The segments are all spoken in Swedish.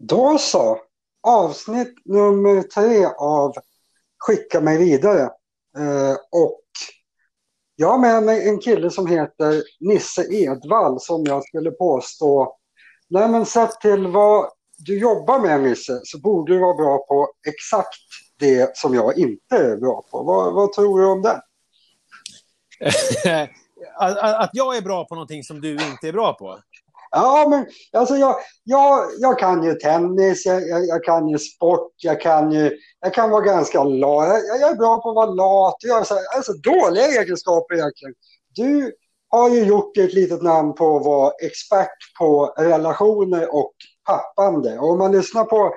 Då så. Avsnitt nummer tre av Skicka mig vidare. Eh, och jag har med mig en kille som heter Nisse Edvall som jag skulle påstå, nej men sett till vad du jobbar med Nisse så borde du vara bra på exakt det som jag inte är bra på. Vad, vad tror du om det? att, att jag är bra på någonting som du inte är bra på? Ja, men alltså jag, jag, jag kan ju tennis, jag, jag, jag kan ju sport, jag kan ju, jag kan vara ganska lat. Jag, jag är bra på att vara lat. Jag har så, alltså dåliga egenskaper egentligen. Du har ju gjort ett litet namn på att vara expert på relationer och pappande. Och om man lyssnar på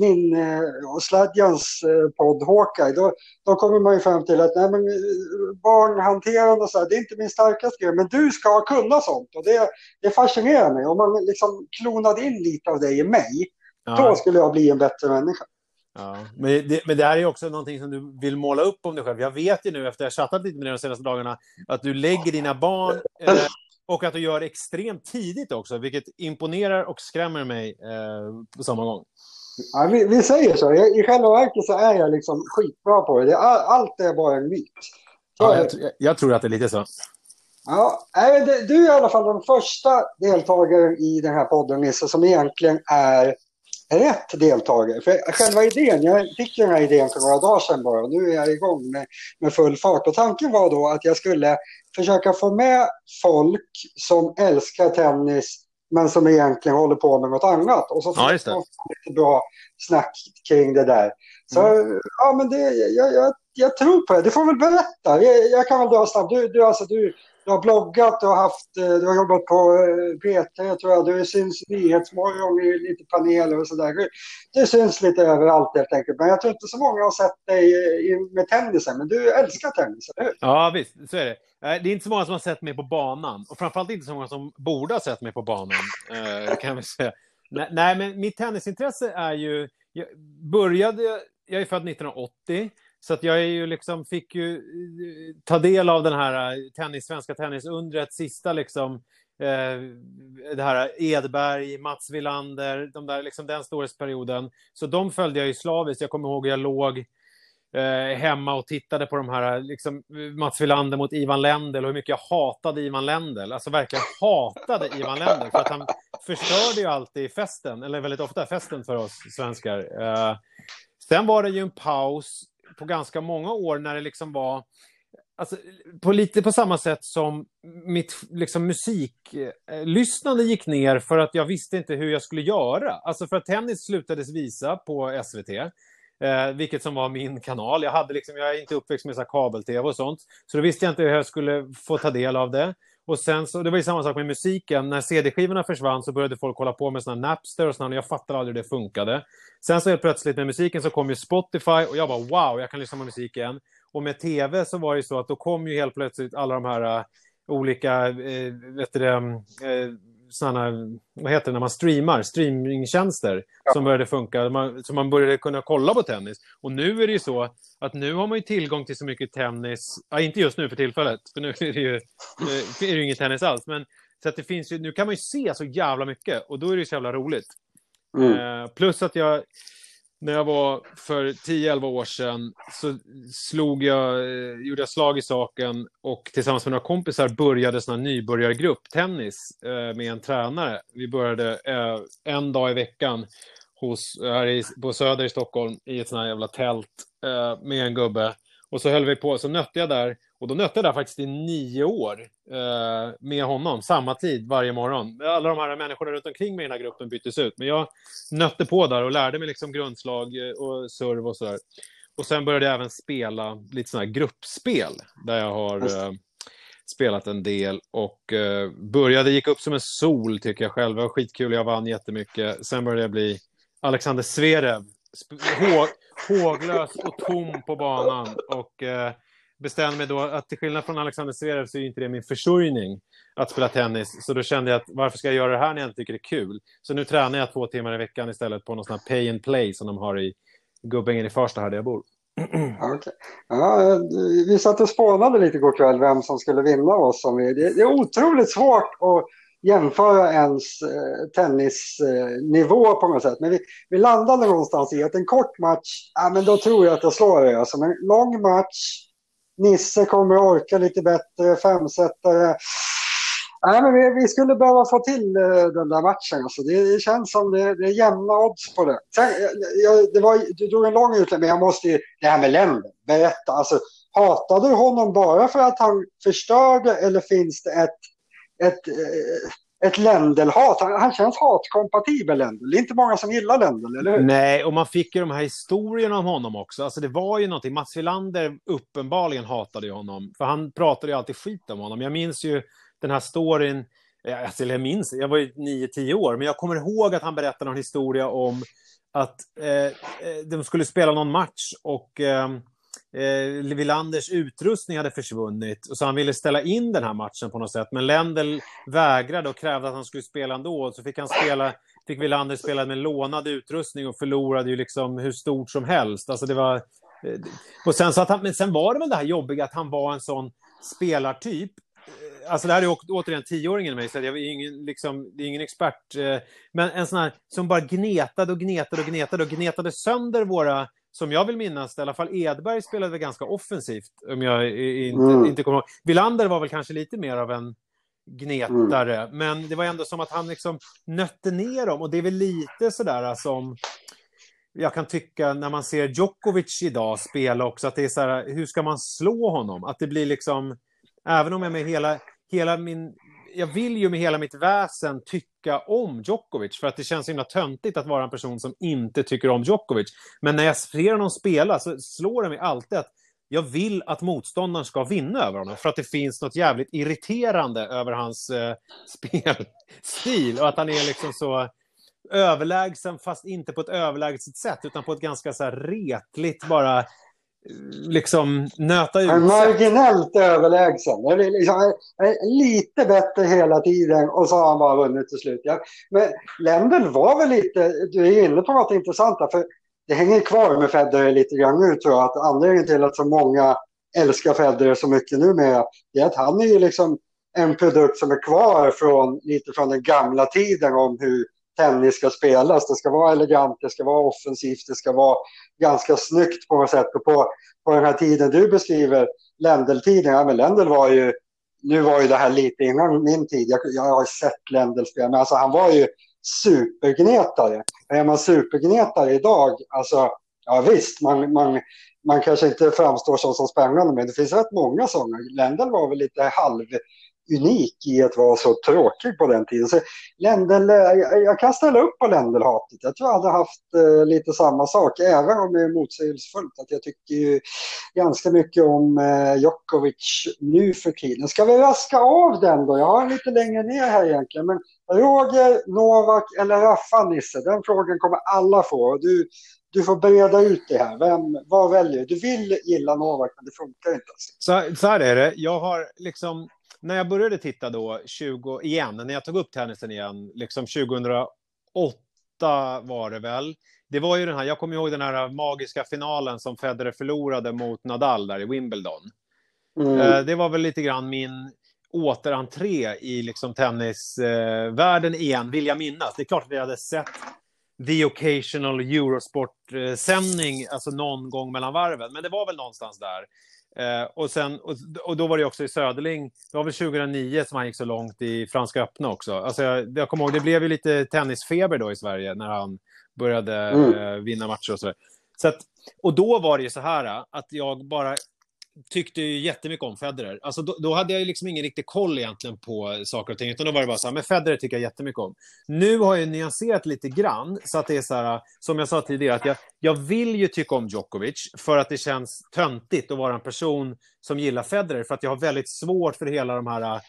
min eh, och Sladjans eh, podd Hawkeye, då, då kommer man ju fram till att nej, men, eh, barnhanterande och så här, det är inte min starkaste grej, men du ska kunna sånt. Och det, det fascinerar mig. Om man liksom klonade in lite av det i mig, ja. då skulle jag bli en bättre människa. Ja, men det, men det här är också någonting som du vill måla upp om dig själv. Jag vet ju nu efter att jag chattat lite med dig de senaste dagarna att du lägger dina barn eh, och att du gör det extremt tidigt också, vilket imponerar och skrämmer mig eh, på samma gång. Ja, vi, vi, säger så. Jag, I själva verket så är jag liksom skitbra på det. All, allt är bara en myt. Ja, jag, jag, tror att det är lite så. Ja, du är i alla fall den första deltagaren i den här podden, Nisse, som egentligen är rätt deltagare. För själva idén, jag fick den här idén för några dagar sedan bara. Nu är jag igång med, med full fart. Och tanken var då att jag skulle försöka få med folk som älskar tennis men som egentligen håller på med något annat. Och så får ja, man lite bra snack kring det där. Så mm. ja, men det, jag, jag, jag, tror på det. Du får väl berätta. Jag, jag kan väl dra snabbt. Du, du, alltså, du, du har bloggat, du har, haft, eh, du har jobbat på P3 eh, tror jag. Du syns Nyhetsmorgon i lite paneler och sådär. Du syns lite överallt helt enkelt. Men jag tror inte så många har sett dig med tennisen. Men du älskar tennis, eller hur? Ja, visst. Så är det. Det är inte så många som har sett mig på banan. Och framförallt inte så många som borde ha sett mig på banan. Eh, kan vi säga. Nej, men mitt tennisintresse är ju... Jag började... Jag är född 1980. Så att jag är ju liksom, fick ju eh, ta del av den här eh, tennis, svenska tennisundret, sista liksom, eh, det här Edberg, Mats Wilander, de där, liksom den storhetsperioden. Så de följde jag ju slaviskt. Jag kommer ihåg jag låg eh, hemma och tittade på de här, eh, liksom, Mats Wilander mot Ivan Lendl och hur mycket jag hatade Ivan Lendl. Alltså verkligen hatade Ivan Lendl för att han förstörde ju alltid festen, eller väldigt ofta festen för oss svenskar. Eh, sen var det ju en paus på ganska många år när det liksom var Alltså, på lite på samma sätt som mitt liksom, musiklyssnande gick ner för att jag visste inte hur jag skulle göra. Alltså för att tennis slutades visa på SVT, eh, vilket som var min kanal. Jag, hade liksom, jag är inte uppväxt med kabel-tv och sånt, så då visste jag inte hur jag skulle få ta del av det. Och sen så, det var ju samma sak med musiken. När CD-skivorna försvann så började folk hålla på med såna Napster och sådana. Jag fattade aldrig hur det funkade. Sen så helt plötsligt med musiken så kom ju Spotify och jag bara wow, jag kan lyssna på musik igen. Och med tv så var det ju så att då kom ju helt plötsligt alla de här uh, olika, uh, vet du det, uh, sådana, vad heter det när man streamar, streamingtjänster ja. som började funka, man, så man började kunna kolla på tennis. Och nu är det ju så att nu har man ju tillgång till så mycket tennis, ja, inte just nu för tillfället, för nu är det ju, är det ju ingen tennis alls, men så att det finns ju, nu kan man ju se så jävla mycket och då är det ju så jävla roligt. Mm. Eh, plus att jag, när jag var för 10-11 år sedan så slog jag, eh, gjorde jag slag i saken och tillsammans med några kompisar började en nybörjargrupp tennis eh, med en tränare. Vi började eh, en dag i veckan hos, här i, på Söder i Stockholm i ett sånt här jävla tält med en gubbe. Och så höll vi på, så nötte jag där och då nötte jag där faktiskt i nio år eh, med honom, samma tid varje morgon. Alla de här människorna runt omkring mig i den här gruppen byttes ut, men jag nötte på där och lärde mig liksom grundslag eh, och serv och sådär. Och sen började jag även spela lite sådana här gruppspel där jag har eh, spelat en del och eh, började, gick upp som en sol tycker jag själv. Det var skitkul, jag vann jättemycket. Sen började jag bli Alexander Zverev, håglös och tom på banan och eh, bestämde mig då att till skillnad från Alexander Zverev så är inte det min försörjning att spela tennis. Så då kände jag att varför ska jag göra det här när jag inte tycker det är kul? Så nu tränar jag två timmar i veckan istället på någon sån här pay and play som de har i Gubbängen i Farsta här där jag bor. Okay. Ja, eh, vi satt och spånade lite igår kväll vem som skulle vinna oss. Det, är otroligt svårt att jämföra ens eh, tennisnivå på något sätt. Men vi, vi landade någonstans i att en kort match, ja men då tror jag att jag slår det. Alltså, men lång match, Nisse kommer att orka lite bättre, femsetare. Nej, men vi, vi, skulle behöva få till uh, den där matchen. Alltså. Det, det känns som det, det, är jämna odds på det. Sen, jag, det var, du drog en lång utläggning, men jag måste ju... Det här med länder, berätta. Alltså, hatade du honom bara för att han förstörde eller finns det ett, ett, eh, ett Lendl-hat? Han, han känns hatkompatibel, Lendl. Det är inte många som gillar Lendl, eller hur? Nej, och man fick ju de här historierna om honom också. Alltså det var ju någonting. Mats Wilander uppenbarligen hatade ju honom. För han pratade ju alltid skit om honom. Jag minns ju den här storyn, eh, alltså, jag minns, jag var ju 9-10 år, men jag kommer ihåg att han berättade en historia om att eh, eh, de skulle spela någon match och eh, eh, Wilanders utrustning hade försvunnit. Så han ville ställa in den här matchen på något sätt. Men Lendl vägrade och krävde att han skulle spela ändå. Så fick han spela, fick Wilander spela med lånad utrustning och förlorade ju liksom hur stort som helst. Alltså det var... Eh, och sen, så att han, men sen var det väl det här jobbiga att han var en sån spelartyp eh, alltså det här är återigen tioåringen i mig, så jag är ingen, liksom, det är ingen expert. Eh, men en sån här som bara gnetade och gnetade och gnetade och gnetade sönder våra, som jag vill minnas, i alla fall Edberg spelade ganska offensivt, om jag inte, mm. inte kommer ihåg. Villander var väl kanske lite mer av en gnetare, mm. men det var ändå som att han liksom nötte ner dem och det är väl lite sådär som jag kan tycka när man ser Djokovic idag spela också, att det är så här, hur ska man slå honom? Att det blir liksom, även om jag med hela, hela min... Jag vill ju med hela mitt väsen tycka om Djokovic för att det känns så himla töntigt att vara en person som inte tycker om Djokovic. Men när jag ser honom spela så slår det mig alltid att jag vill att motståndaren ska vinna över honom för att det finns något jävligt irriterande över hans eh, spelstil och att han är liksom så överlägsen fast inte på ett överlägset sätt utan på ett ganska så här retligt bara liksom nöta ut. Marginellt överlägsen. Liksom, lite bättre hela tiden och så har han bara vunnit till slut. Ja. Men Lendl var väl lite, du är inne på något intressant där, för det hänger kvar med Federer lite grann nu tror jag. Att anledningen till att så många älskar Federer så mycket numera, är att han är ju liksom en produkt som är kvar från lite från den gamla tiden om hur tennis ska spelas. Det ska vara elegant, det ska vara offensivt, det ska vara ganska snyggt på något sätt. Och på, på den här tiden du beskriver, Lendl-tiden, ja men Lendl var ju, nu var ju det här lite innan min tid, jag, jag har sett Lendl spela, men alltså han var ju supergnetare. Är man supergnetare idag, alltså ja visst, man, man, man kanske inte framstår som så spännande, men det finns rätt många sådana. Lendl var väl lite halv unik i att vara så tråkig på den tiden. Så Lendl, eh, jag, kan ställa upp på Ländelhatet. Jag tror jag hade haft eh, lite samma sak, även om det är motsägelsefullt. Att jag tycker ju ganska mycket om eh, Djokovic nu för tiden. Ska vi raska av den då? Jag har lite längre ner här egentligen. Men Roger, Novak eller Raffa, Nisse? Den frågan kommer alla få. Du, du får breda ut det här. Vem, vad väljer du? Du vill gilla Novak, men det funkar inte. Så, så här är det. Jag har liksom när jag började titta då, 20, igen, när jag tog upp tennisen igen, liksom 2008 var det väl. Det var ju den här, jag kommer ihåg den här magiska finalen som Federer förlorade mot Nadal där i Wimbledon. Mm. Eh, det var väl lite grann min återentré i liksom tennisvärlden igen, vill jag minnas. Det är klart att vi hade sett the occasional Eurosport-sändning, alltså någon gång mellan varven, men det var väl någonstans där. Eh, och, sen, och, och, då var det också i Söderling, det var väl 2009 som han gick så långt i Franska öppna också. Alltså jag, jag kommer ihåg, det blev ju lite tennisfeber då i Sverige när han började mm. eh, vinna matcher och så. så att, och då var det ju så här att jag bara tyckte ju jättemycket om Federer. Alltså då, då, hade jag liksom ingen riktig koll egentligen på saker och ting, utan då var det bara så här, men Federer tycker jag jättemycket om. Nu har jag nyanserat lite grann, så att det är så här, som jag sa tidigare, att jag, jag vill ju tycka om Djokovic för att det känns töntigt att vara en person som gillar Federer, för att jag har väldigt svårt för hela de här äh,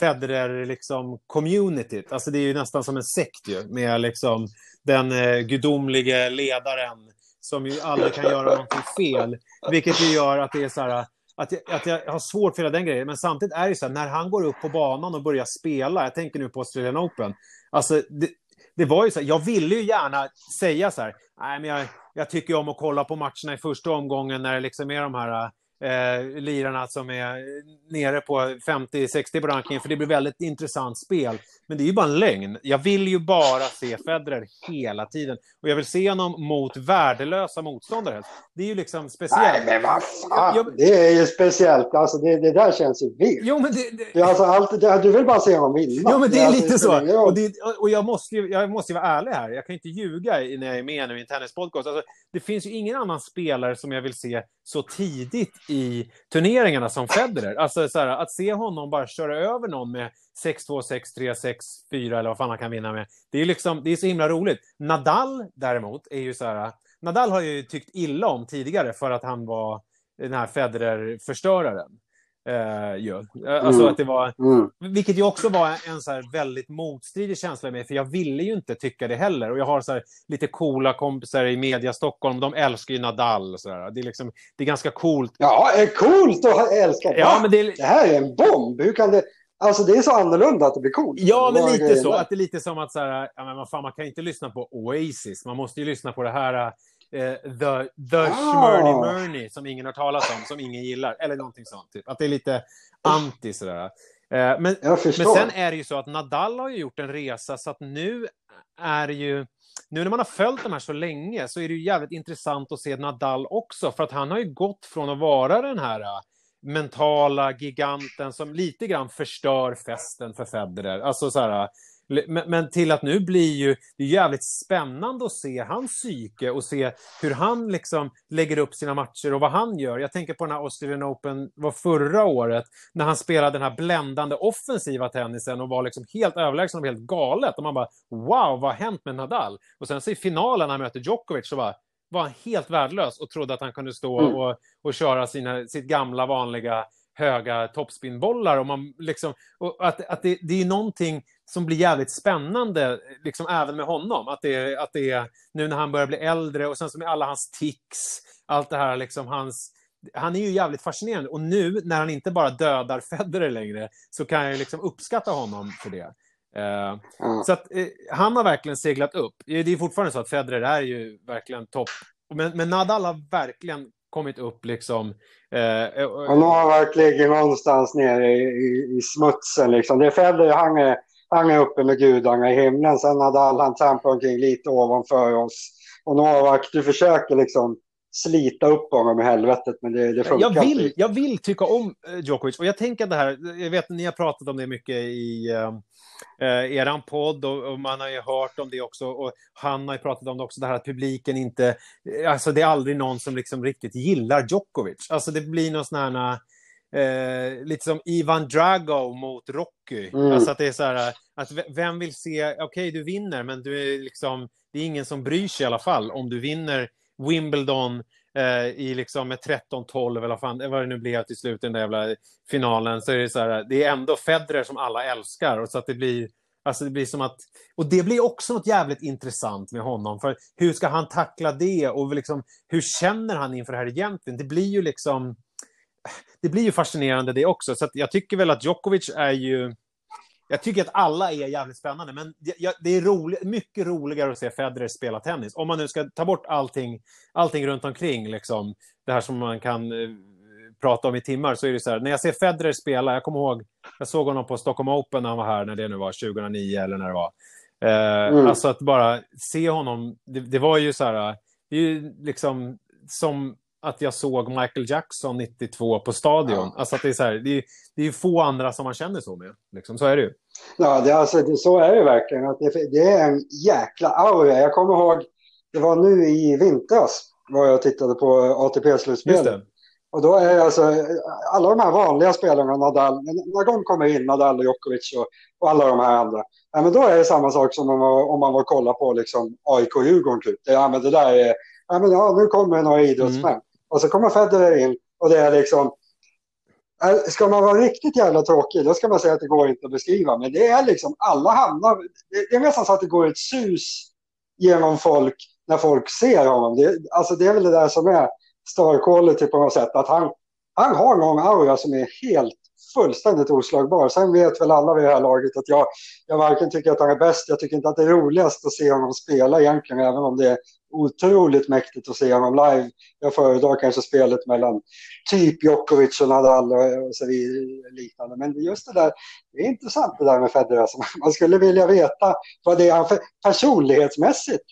Federer liksom communityt. Alltså det är ju nästan som en sekt ju, med liksom den eh, gudomlige ledaren som ju aldrig kan göra någonting fel. Vilket ju gör att det är så här, att jag, att jag har svårt för hela den grejen. Men samtidigt är det så här, när han går upp på banan och börjar spela, jag tänker nu på Australian Open, alltså det, det var ju så här, jag ville ju gärna säga så här, nej men jag, jag tycker om att kolla på matcherna i första omgången när det liksom är de här eh, lirarna som är nere på 50-60 på rankingen, för det blir väldigt intressant spel. Men det är ju bara en lögn. Jag vill ju bara se Federer hela tiden. Och jag vill se honom mot värdelösa motståndare. Det är ju liksom speciellt. Nej, men vad fan. Jag, det är ju speciellt. Alltså, det, det där känns ju vilt. Jo, men det, det... det alltså, allt, det, du vill bara se honom vinna. Jo, men det är alltså, lite så. Och, det, och jag, måste ju, jag måste ju vara ärlig här. Jag kan inte ljuga när jag är med nu i en tennispodcast. Alltså, det finns ju ingen annan spelare som jag vill se så tidigt i turneringarna som Federer. Alltså, så här, att se honom bara köra över någon med 6-2, 6-3, 6-4 eller vad fan han kan vinna med. Det är, liksom, det är så himla roligt. Nadal däremot är ju så här... Nadal har ju tyckt illa om tidigare för att han var den här Federer-förstöraren. Eh, ju. Alltså mm. att det var, mm. Vilket ju också var en så väldigt motstridig känsla med, för jag ville ju inte tycka det heller. Och jag har så lite coola kompisar i media Stockholm, de älskar ju Nadal. Så där. Det, är liksom, det är ganska coolt. Ja, är coolt att älska. Ja, men det, det här är en bomb. Hur kan det... Alltså det är så annorlunda att det blir coolt. Ja, men lite så. Att det är lite som att så här, ja, men fan, man kan inte lyssna på Oasis. Man måste ju lyssna på det här eh, The, the ah. Schmurny Murny som ingen har talat om, som ingen gillar. Eller någonting sånt. Typ. Att det är lite anti sådär. Eh, men, men sen är det ju så att Nadal har ju gjort en resa så att nu är ju nu när man har följt de här så länge så är det ju jävligt intressant att se Nadal också för att han har ju gått från att vara den här mentala giganten som lite grann förstör festen för Federer. Alltså så här, men, till att nu blir ju det är jävligt spännande att se hans psyke och se hur han liksom lägger upp sina matcher och vad han gör. Jag tänker på den här Australian Open var förra året när han spelade den här bländande offensiva tennisen och var liksom helt överlägsen och helt galet. Och man bara wow, vad har hänt med Nadal? Och sen så i finalen när han möter Djokovic så bara var han helt värdelös och trodde att han kunde stå mm. och, och köra sina, sitt gamla vanliga höga toppspinbollar. Och man liksom, och att, att det, det är någonting som blir jävligt spännande, liksom även med honom. Att det, att det är nu när han börjar bli äldre och sen så med alla hans tics, allt det här, liksom hans... Han är ju jävligt fascinerande och nu när han inte bara dödar Federer längre så kan jag liksom uppskatta honom för det. Uh, mm. Så att uh, han har verkligen seglat upp. Det är fortfarande så att Federer är ju verkligen topp. Men, men Nadal har verkligen kommit upp liksom. Uh, han har verkligen någonstans nere i, i, i, smutsen liksom. Det är Federer, han är, han är uppe med gudarna i himlen. Sen Nadal, han trampar omkring lite ovanför oss. Och Novak, du försöker liksom slita upp honom i helvetet, men det, det funkar jag vill, jag vill tycka om Djokovic, och jag tänker det här, jag vet att ni har pratat om det mycket i, eh, eran podd och, och, man har ju hört om det också och han har ju pratat om det också, det här att publiken inte, alltså det är aldrig någon som liksom riktigt gillar Djokovic. Alltså det blir någon sån här, eh, lite som Ivan Drago mot Rocky. Mm. Alltså att det är så här, att vem vill se, okej okay, du vinner, men du är liksom, det är ingen som bryr sig i alla fall om du vinner Wimbledon eh, i liksom med 13-12 eller vad, fan, vad det nu blev till slut den där jävla finalen så är det så här, det är ändå Federer som alla älskar och så att det blir Alltså det blir som att, och det blir också något jävligt intressant med honom. För hur ska han tackla det och liksom, hur känner han inför det här egentligen? Det blir ju liksom, det blir ju fascinerande det också. Så jag tycker väl att Djokovic är ju, jag tycker att alla är jävligt spännande, men det är rolig, mycket roligare att se Federer spela tennis. Om man nu ska ta bort allting, allting runt omkring, liksom, det här som man kan eh, prata om i timmar, så är det så här, när jag ser Federer spela, jag kommer ihåg, jag såg honom på Stockholm Open när han var här, när det nu var, 2009 eller när det var. Eh, mm. Alltså att bara se honom, det, det, var ju så här, det är ju liksom som att jag såg Michael Jackson 92 på Stadion. Ja. Alltså att det är så här, det är, det är få andra som man känner så med. Liksom, så är det ju. Ja, det, alltså, det, så är det verkligen. Att det, det är en jäkla aura. Jag kommer ihåg, det var nu i vintras var jag tittade på ATP-slutspelet. Och då är alltså alla de här vanliga spelarna, Nadal, när de kommer in, Nadal och Djokovic och, och alla de här andra, ja, men då är det samma sak som om, om man var och kollar på liksom AIK-Djurgården. Typ. Ja, men det där är, ja, men, ja, nu kommer några idrottsmän. Mm. Och så kommer Federer in och det är liksom... Äh, ska man vara riktigt jävla tråkig, då ska man säga att det går inte att beskriva. Men det är liksom, alla hamnar... Det är nästan så att det går ett sus genom folk när folk ser honom. Det, alltså det är väl det där som är star quality på något sätt. Att han, han har någon aura som är helt fullständigt oslagbar. Sen vet väl alla vid det här laget att jag, jag varken tycker att han är bäst, jag tycker inte att det är roligast att se honom spela egentligen, även om det är otroligt mäktigt att se honom live. Jag föredrar kanske spelet mellan typ Djokovic och Nadal och, så vidare. Liknande. Men just det där, det är intressant det där med Federer. Alltså, man skulle vilja veta vad det är för personlighetsmässigt.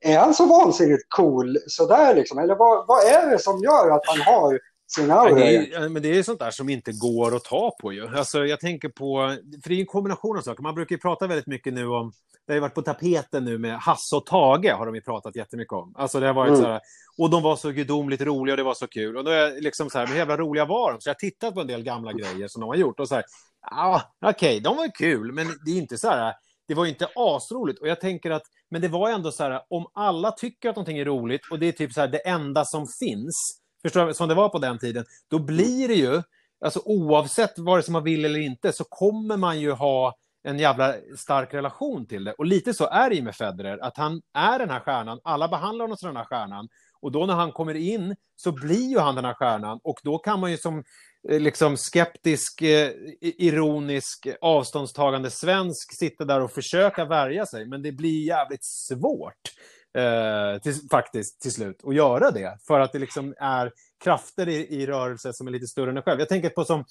Är han så vansinnigt cool sådär liksom? Eller vad, vad är det som gör att han har sin aura? det, är, men det är sånt där som inte går att ta på ju. Alltså, jag tänker på, för det är en kombination av saker. Man brukar ju prata väldigt mycket nu om det har ju varit på tapeten nu med Hasse och Tage har de ju pratat jättemycket om. Alltså det har varit mm. så här, och de var så gudomligt roliga och det var så kul. Och då är jag liksom så här, hur jävla roliga var de? Så jag har tittat på en del gamla grejer som de har gjort och så här, ja, okej, okay, de var kul, men det är inte så här, det var inte asroligt. Och jag tänker att, men det var ändå så här, om alla tycker att någonting är roligt och det är typ så här det enda som finns, förstår du, som det var på den tiden, då blir det ju, alltså oavsett vare sig man vill eller inte, så kommer man ju ha en jävla stark relation till det. Och lite så är det ju med Federer, att han är den här stjärnan, alla behandlar honom som den här stjärnan. Och då när han kommer in så blir ju han den här stjärnan och då kan man ju som eh, liksom skeptisk, eh, ironisk, avståndstagande svensk sitta där och försöka värja sig. Men det blir jävligt svårt eh, till, faktiskt till slut att göra det. För att det liksom är krafter i, i rörelse som är lite större än en själv. Jag tänker på som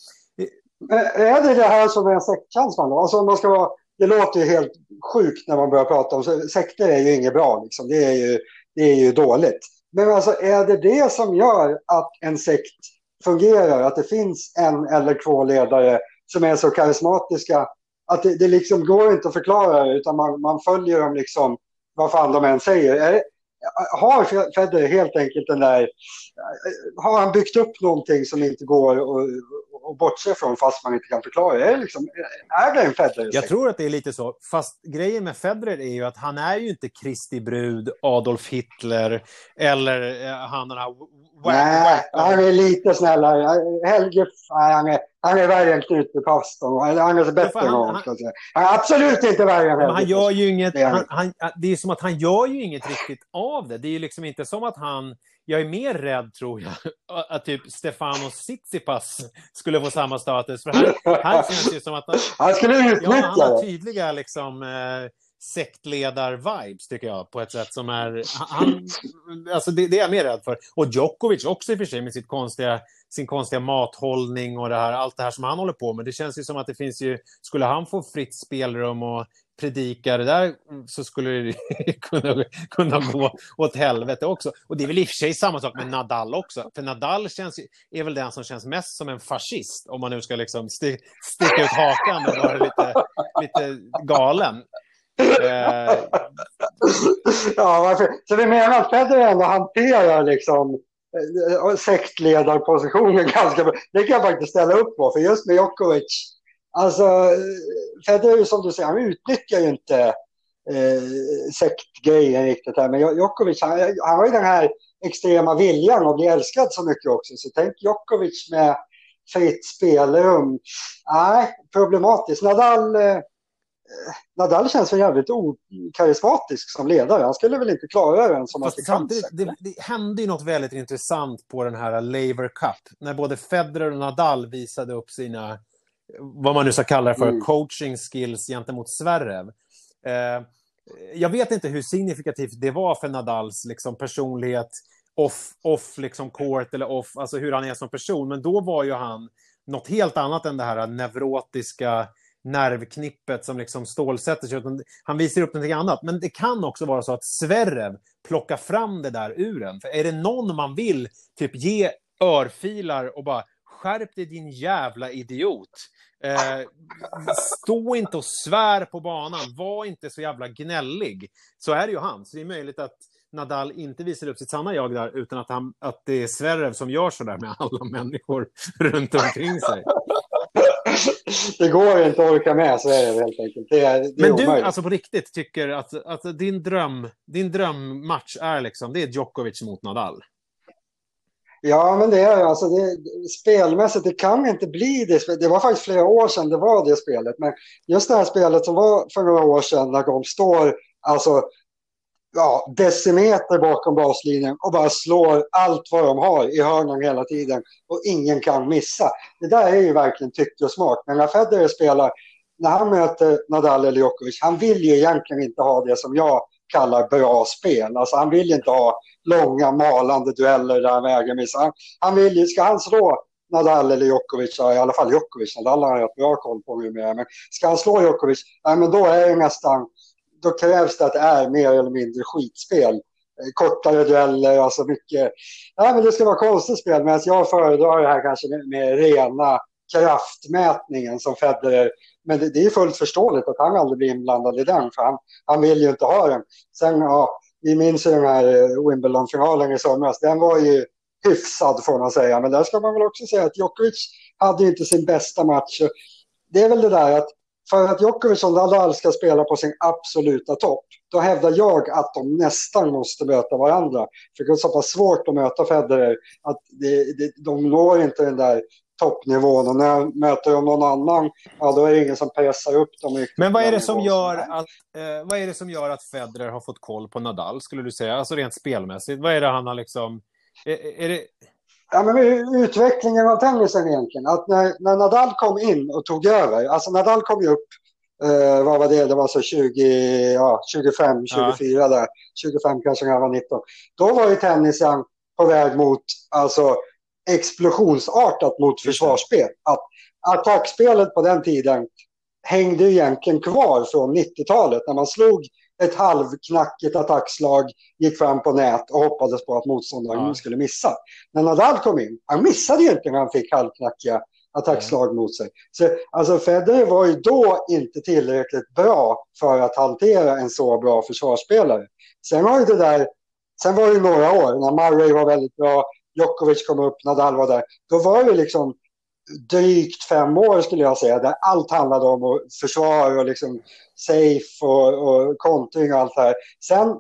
eh, är det det här som är en sektkänslan då? Alltså man ska vara, det låter ju helt sjukt när man börjar prata om sekter är ju inget bra liksom. Det är ju, det är ju dåligt. Men alltså är det det som gör att en sekt fungerar? Att det finns en eller två ledare som är så karismatiska att det, det liksom går inte att förklara utan man, man följer dem liksom vad fan de än säger. Har Federer helt enkelt den där... Har han byggt upp någonting som inte går att bortse från fast man inte kan förklara. Är, liksom, är det en Federer? Jag tror att det är lite så. Fast grejen med Federer är ju att han är ju inte Kristi brud, Adolf Hitler eller eh, han den här... Nej, han är lite snällare. Helge, nej, han är, han är värre än Knut Han är bättre än honom. Han, han, är absolut inte värre än. Han gör ju inget... Det är, han, han, det är som att han gör ju inget riktigt av det. Det är ju liksom inte som att han jag är mer rädd, tror jag, att typ Stefano Tsitsipas skulle få samma status. För här, här känns det som att han, han skulle utnyttja ja, han har tydliga liksom, eh, sektledar-vibes, tycker jag, på ett sätt som är... Han, alltså det, det, är jag mer rädd för. Och Djokovic också i och för sig med sitt konstiga, sin konstiga mathållning och det här, allt det här som han håller på med. Det känns ju som att det finns ju... Skulle han få fritt spelrum och predika det där så skulle det kunna, kunna gå åt helvete också. Och det är väl i och för sig samma sak med Nadal också. För Nadal känns, är väl den som känns mest som en fascist, om man nu ska liksom st sticka ut hakan och vara lite, lite galen. Eh... Ja, varför? Så vi menar att Federer ändå hanterar liksom eh, sektledarpositionen ganska bra. Det kan jag faktiskt ställa upp på, för just med Djokovic Alltså, Federer som du säger, han utnyttjar ju inte eh, sektgrejen riktigt här. Men Djokovic, han, han har ju den här extrema viljan att bli älskad så mycket också. Så tänk Djokovic med fritt spelrum. Nej, problematiskt. Nadal, eh, Nadal känns väl jävligt okarismatisk som ledare. Han skulle väl inte klara den som Fast samtidigt, det, det hände ju något väldigt intressant på den här Laver Cup. När både Federer och Nadal visade upp sina vad man nu ska kalla det för, mm. coaching skills gentemot Zverev. Eh, jag vet inte hur signifikativt det var för Nadals liksom, personlighet off, off liksom court eller off, alltså hur han är som person. Men då var ju han något helt annat än det här neurotiska nervknippet som liksom stålsätter sig. utan Han visar upp någonting annat. Men det kan också vara så att Sverrev plockar fram det där ur en. För är det någon man vill typ ge örfilar och bara skärp dig din jävla idiot. Eh, stå inte och svär på banan. Var inte så jävla gnällig. Så är det ju han. Så det är möjligt att Nadal inte visar upp sitt sanna jag där, utan att, han, att det är Sverrev som gör så där med alla människor runt omkring sig. Det går inte att orka med, så är det helt enkelt. Det är, det Men du, omöjligt. alltså på riktigt, tycker att, att din, dröm, din drömmatch är liksom, det är Djokovic mot Nadal? Ja, men det är alltså det, spelmässigt, det kan inte bli det. Det var faktiskt flera år sedan det var det spelet. Men just det här spelet som var för några år sedan när de står alltså ja, decimeter bakom baslinjen och bara slår allt vad de har i hörnan hela tiden och ingen kan missa. Det där är ju verkligen tycke och smak. Men när Federer spelar, när han möter Nadal eller Djokovic, han vill ju egentligen inte ha det som jag kallar bra spel. Alltså han vill inte ha långa malande dueller där han vägrar missa. Han, han vill, ska han slå Nadal eller Djokovic, i alla fall Djokovic, Nadal har jag bra koll på numera, men ska han slå Djokovic, nej men då är det nästan, då krävs det att det är mer eller mindre skitspel. Eh, kortare dueller, alltså mycket, ja men det ska vara konstigt spel, medan jag föredrar det här kanske med, med rena kraftmätningen som Federer men det, det är fullt förståeligt att han aldrig blir inblandad i den, för han, han vill ju inte ha den. Sen, ja, vi minns ju den här eh, Wimbledon-finalen i somras. Den var ju hyfsad får man säga, men där ska man väl också säga att Djokovic hade inte sin bästa match. Det är väl det där att för att Djokovic och Nadal ska spela på sin absoluta topp, då hävdar jag att de nästan måste möta varandra. För det är så pass svårt att möta Federer att det, det, de når inte den där toppnivån och när möter de någon annan, ja då är det ingen som pressar upp dem. Men vad är, det som gör att, eh, vad är det som gör att Federer har fått koll på Nadal, skulle du säga? Alltså rent spelmässigt, vad är det han har liksom... Är, är det... Ja, men utvecklingen av tennisen egentligen, att när, när Nadal kom in och tog över, alltså Nadal kom ju upp Uh, vad var det? Det var så 20, ja, 25, 24 ja. där. 25 kanske när jag var 19. Då var ju tennisen på väg mot alltså, explosionsartat mot försvarsspel. Att attackspelet på den tiden hängde egentligen kvar från 90-talet när man slog ett halvknackigt attackslag, gick fram på nät och hoppades på att motståndaren ja. skulle missa. När Nadal kom in, han missade ju inte när han fick halvknackiga attackslag mot sig. Så, alltså Federer var ju då inte tillräckligt bra för att hantera en så bra försvarsspelare. Sen var det där, sen var det några år när Murray var väldigt bra, Djokovic kom upp, Nadal var där. Då var det liksom drygt fem år skulle jag säga, där allt handlade om försvar och liksom safe och, och kontring och allt det här. Sen, eh,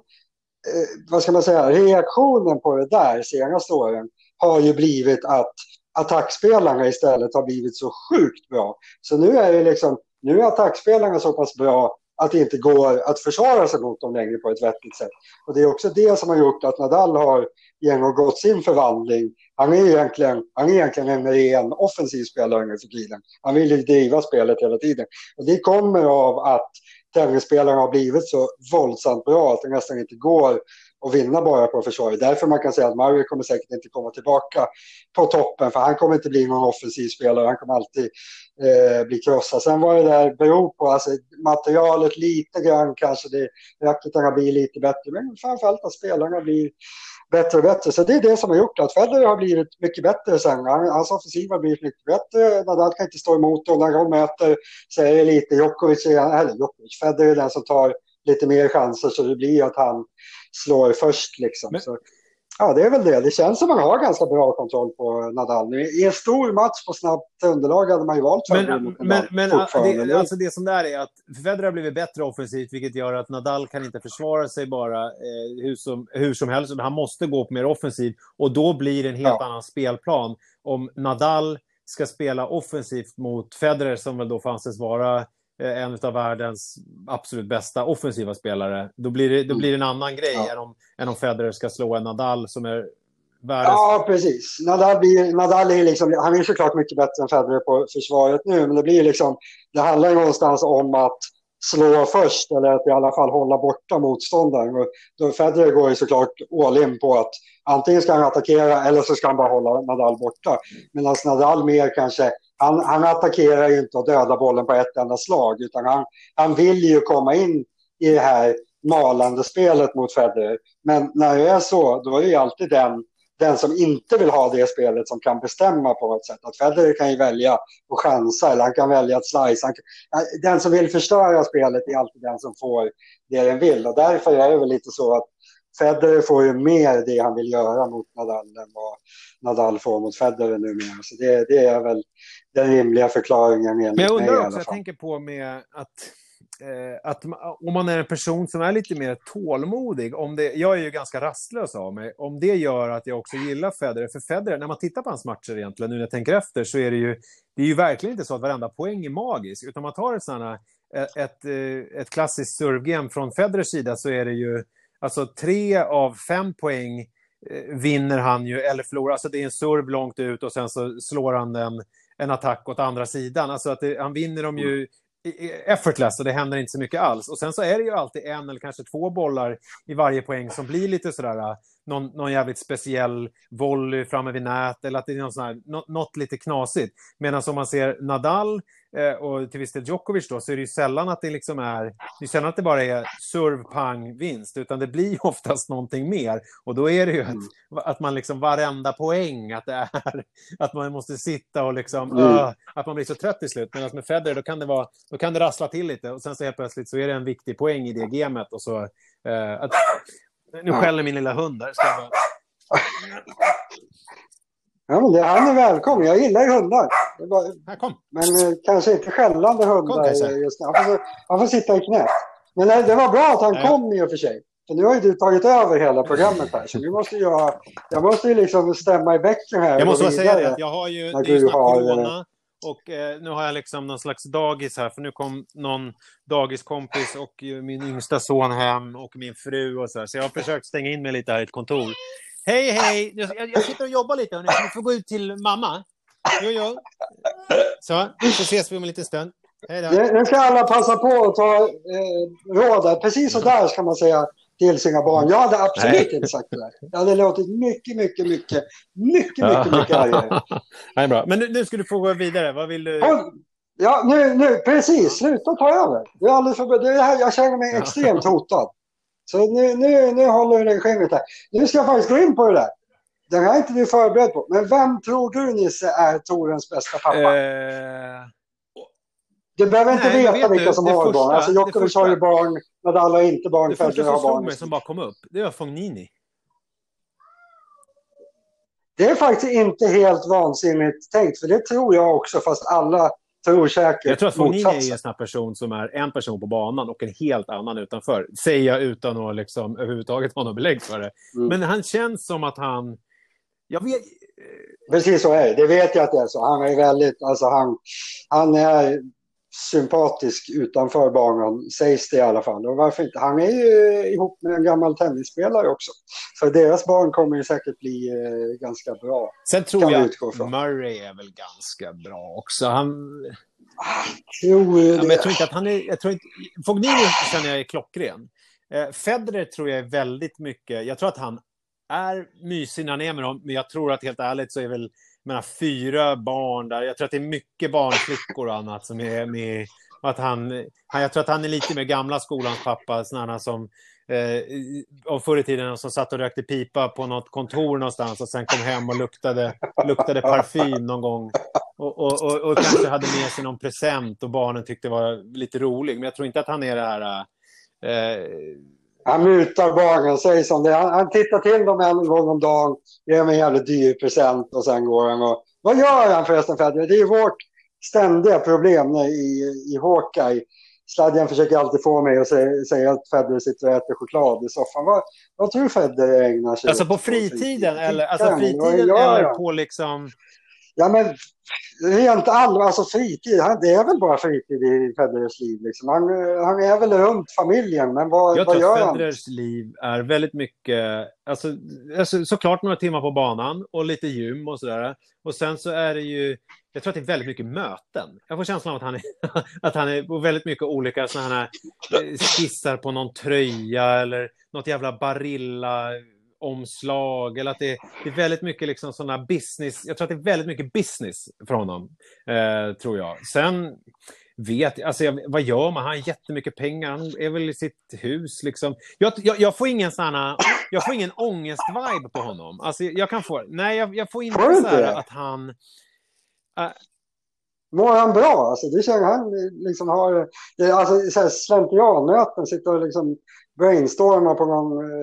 vad ska man säga, reaktionen på det där senaste åren har ju blivit att attackspelarna istället har blivit så sjukt bra. Så nu är det liksom, nu är attackspelarna så pass bra att det inte går att försvara sig mot dem längre på ett vettigt sätt. Och det är också det som har gjort att Nadal har genomgått sin förvandling. Han är egentligen, han är egentligen en ren offensiv spelare nu för tiden. Han vill ju driva spelet hela tiden. Och det kommer av att tennisspelarna har blivit så våldsamt bra att det nästan inte går att vinna bara på försvaret. Därför man kan säga att Mario kommer säkert inte komma tillbaka på toppen för han kommer inte bli någon offensiv spelare. Han kommer alltid eh, bli krossad. Sen vad det där beror på, alltså materialet lite grann kanske, det, racketarna blir lite bättre men framförallt att spelarna blir bättre och bättre. Så det är det som har gjort att Federer har blivit mycket bättre sen. Hans offensiv har blivit mycket bättre. Nadal kan inte stå emot och när de möter så är det lite Djokovic, eller Djokovic, Federer är den som tar lite mer chanser så det blir att han slår först liksom. Men, ja, det är väl det. Det känns som man har ganska bra kontroll på Nadal. I en stor match på snabbt underlag hade man ju valt Men, men, men det, alltså det som där är att Federer har blivit bättre offensivt, vilket gör att Nadal kan inte försvara sig bara eh, hur, som, hur som helst. Han måste gå på mer offensiv och då blir det en helt ja. annan spelplan. Om Nadal ska spela offensivt mot Federer, som väl då får anses vara en av världens absolut bästa offensiva spelare, då blir det, då blir det en annan grej ja. än, om, än om Federer ska slå en Nadal som är världens... Ja, precis. Nadal, blir, Nadal är liksom, han är såklart mycket bättre än Federer på försvaret nu, men det blir liksom, det handlar ju någonstans om att slå först eller att i alla fall hålla borta motståndaren. Och då Federer går ju såklart all in på att antingen ska han attackera eller så ska han bara hålla Nadal borta. Medan Nadal mer kanske han, han attackerar ju inte och dödar bollen på ett enda slag utan han, han vill ju komma in i det här malande spelet mot Federer. Men när det är så, då är det ju alltid den, den som inte vill ha det spelet som kan bestämma på något sätt. Att Federer kan ju välja att chansa eller han kan välja att slice. Kan, den som vill förstöra spelet är alltid den som får det den vill och därför är det väl lite så att Federer får ju mer det han vill göra mot Nadal än vad Nadal får mot Federer numera. Så det, det är väl den rimliga förklaringen Men jag undrar också, jag tänker på med att eh, att om man är en person som är lite mer tålmodig, om det, jag är ju ganska rastlös av mig, om det gör att jag också gillar Federer, för Federer, när man tittar på hans matcher egentligen, nu när jag tänker efter, så är det ju, det är ju verkligen inte så att varenda poäng är magisk, utan man tar ett sådana, ett, ett, eh, ett klassiskt servegame från Federers sida så är det ju, alltså tre av fem poäng eh, vinner han ju, eller förlorar, alltså det är en serve långt ut och sen så slår han den en attack åt andra sidan. Alltså att det, han vinner dem ju effortless och det händer inte så mycket alls. Och sen så är det ju alltid en eller kanske två bollar i varje poäng som blir lite sådär, någon, någon jävligt speciell volley framme vid nät eller att det är någon sån här, något, något lite knasigt. Medan om man ser Nadal eh, och till viss del Djokovic då, så är det ju sällan att det liksom är, det är sällan att det bara är serve, pang, vinst, utan det blir oftast någonting mer. Och då är det ju mm. att, att man liksom varenda poäng, att det är att man måste sitta och liksom, mm. uh, att man blir så trött till slut. Medan med Federer, då kan det vara, då kan det rassla till lite och sen så helt plötsligt så är det en viktig poäng i det gamet och så, uh, att, nu skäller min lilla hund där. Ska jag bara... Ja, men det, han är välkommen. Jag gillar ju hundar. Bara, här, kom. Men eh, kanske inte skällande hundar kom, just nu. Han får, han får sitta i knät. Men nej, det var bra att han ja. kom i och för sig. För nu har ju du tagit över hela programmet här. Så nu måste jag, jag måste ju liksom stämma i bäcken här. Jag måste bara säga det. Jag har ju, det är ju snart har, corona. Och eh, nu har jag liksom någon slags dagis här, för nu kom någon dagiskompis och min yngsta son hem och min fru och så här. Så jag har försökt stänga in mig lite här i ett kontor. Hej, hej! Jag, jag sitter och jobbar lite, hörni. Ni får gå ut till mamma. Jo, jo. Så, så ses vi om en liten stund. Hej då. Nu ska alla passa på att ta eh, råd. Precis så där ska man säga till sina barn. Jag hade absolut inte sagt det där. Jag hade låtit mycket, mycket, mycket, mycket, mycket, mycket argare. Nej, bra. Men nu, nu ska du få gå vidare. Vad vill du? Ja, nu, nu precis. Sluta ta över. Det är alldeles för, det här, jag känner mig extremt hotad. Så nu, nu, nu håller du dig skämmet här. Nu ska jag faktiskt gå in på det där. Den här är inte du förberedd på. Men vem tror du, Nisse, är Torens bästa pappa? Eh... Du behöver inte Nej, veta vilka som har första, barn. Alltså, Djokovic har ju barn, Nadal har inte barn, Federer har barn. Det första som mig som bara kom upp, det var Fognini. Det är faktiskt inte helt vansinnigt tänkt, för det tror jag också, fast alla tror säkert Jag tror att Fognini är en sån person som är en person på banan och en helt annan utanför. Säger jag utan att liksom överhuvudtaget ha något belägg för det. Mm. Men han känns som att han... Jag vet... Precis så är det. Det vet jag att det är så. Han är väldigt... Alltså han, han är sympatisk utanför banan, sägs det i alla fall. Och varför inte? Han är ju ihop med en gammal tennisspelare också. Så deras barn kommer ju säkert bli eh, ganska bra. Sen tror jag att Murray är väl ganska bra också. Han... Ah, tror ja, men jag tror inte att han är... Jag tror inte... Fognini känner jag är klockren. Eh, Federer tror jag är väldigt mycket... Jag tror att han är mysig när han är med dem, men jag tror att helt ärligt så är väl menar, fyra barn där. Jag tror att det är mycket barnflickor och annat som är med. Att han, jag tror att han är lite mer gamla skolans pappa, sådana som eh, förr i tiden som satt och rökte pipa på något kontor någonstans och sen kom hem och luktade, luktade parfym någon gång. Och, och, och, och kanske hade med sig någon present och barnen tyckte det var lite rolig. Men jag tror inte att han är det här... Eh, han mutar barnen, säger som det han, han tittar till dem en gång om dagen, ger dem en jävligt dyr present och sen går han och... Vad gör han förresten Federer? Det är vårt ständiga problem i, i Hawkeye. Sladjan försöker alltid få mig att säga, säga att Federer sitter och äter choklad i soffan. Vad, vad tror du Federer ägnar sig Alltså på fritiden? Eller, alltså fritiden eller på liksom... Ja, men rent allmänt, alltså fritid, det är väl bara fritid i Federers liv. Liksom. Han, han är väl runt familjen, men vad, jag vad gör han? Jag tror att Federers liv är väldigt mycket, alltså, alltså, såklart några timmar på banan och lite gym och sådär. Och sen så är det ju, jag tror att det är väldigt mycket möten. Jag får känslan av att han är, att han är på väldigt mycket olika sådana här eh, skissar på någon tröja eller något jävla Barilla omslag eller att det, det är väldigt mycket liksom sådana business. Jag tror att det är väldigt mycket business för honom, eh, tror jag. Sen vet alltså jag, vad gör man? Han har jättemycket pengar, han är väl i sitt hus liksom. Jag, jag, jag får ingen sån jag får ingen ångest-vibe på honom. Alltså jag kan få, nej jag, jag får inte får så här att han... Äh, Mår han bra? Alltså, det känner han liksom har, alltså slentrianmöten, sitter och liksom brainstorma på någon... Eh,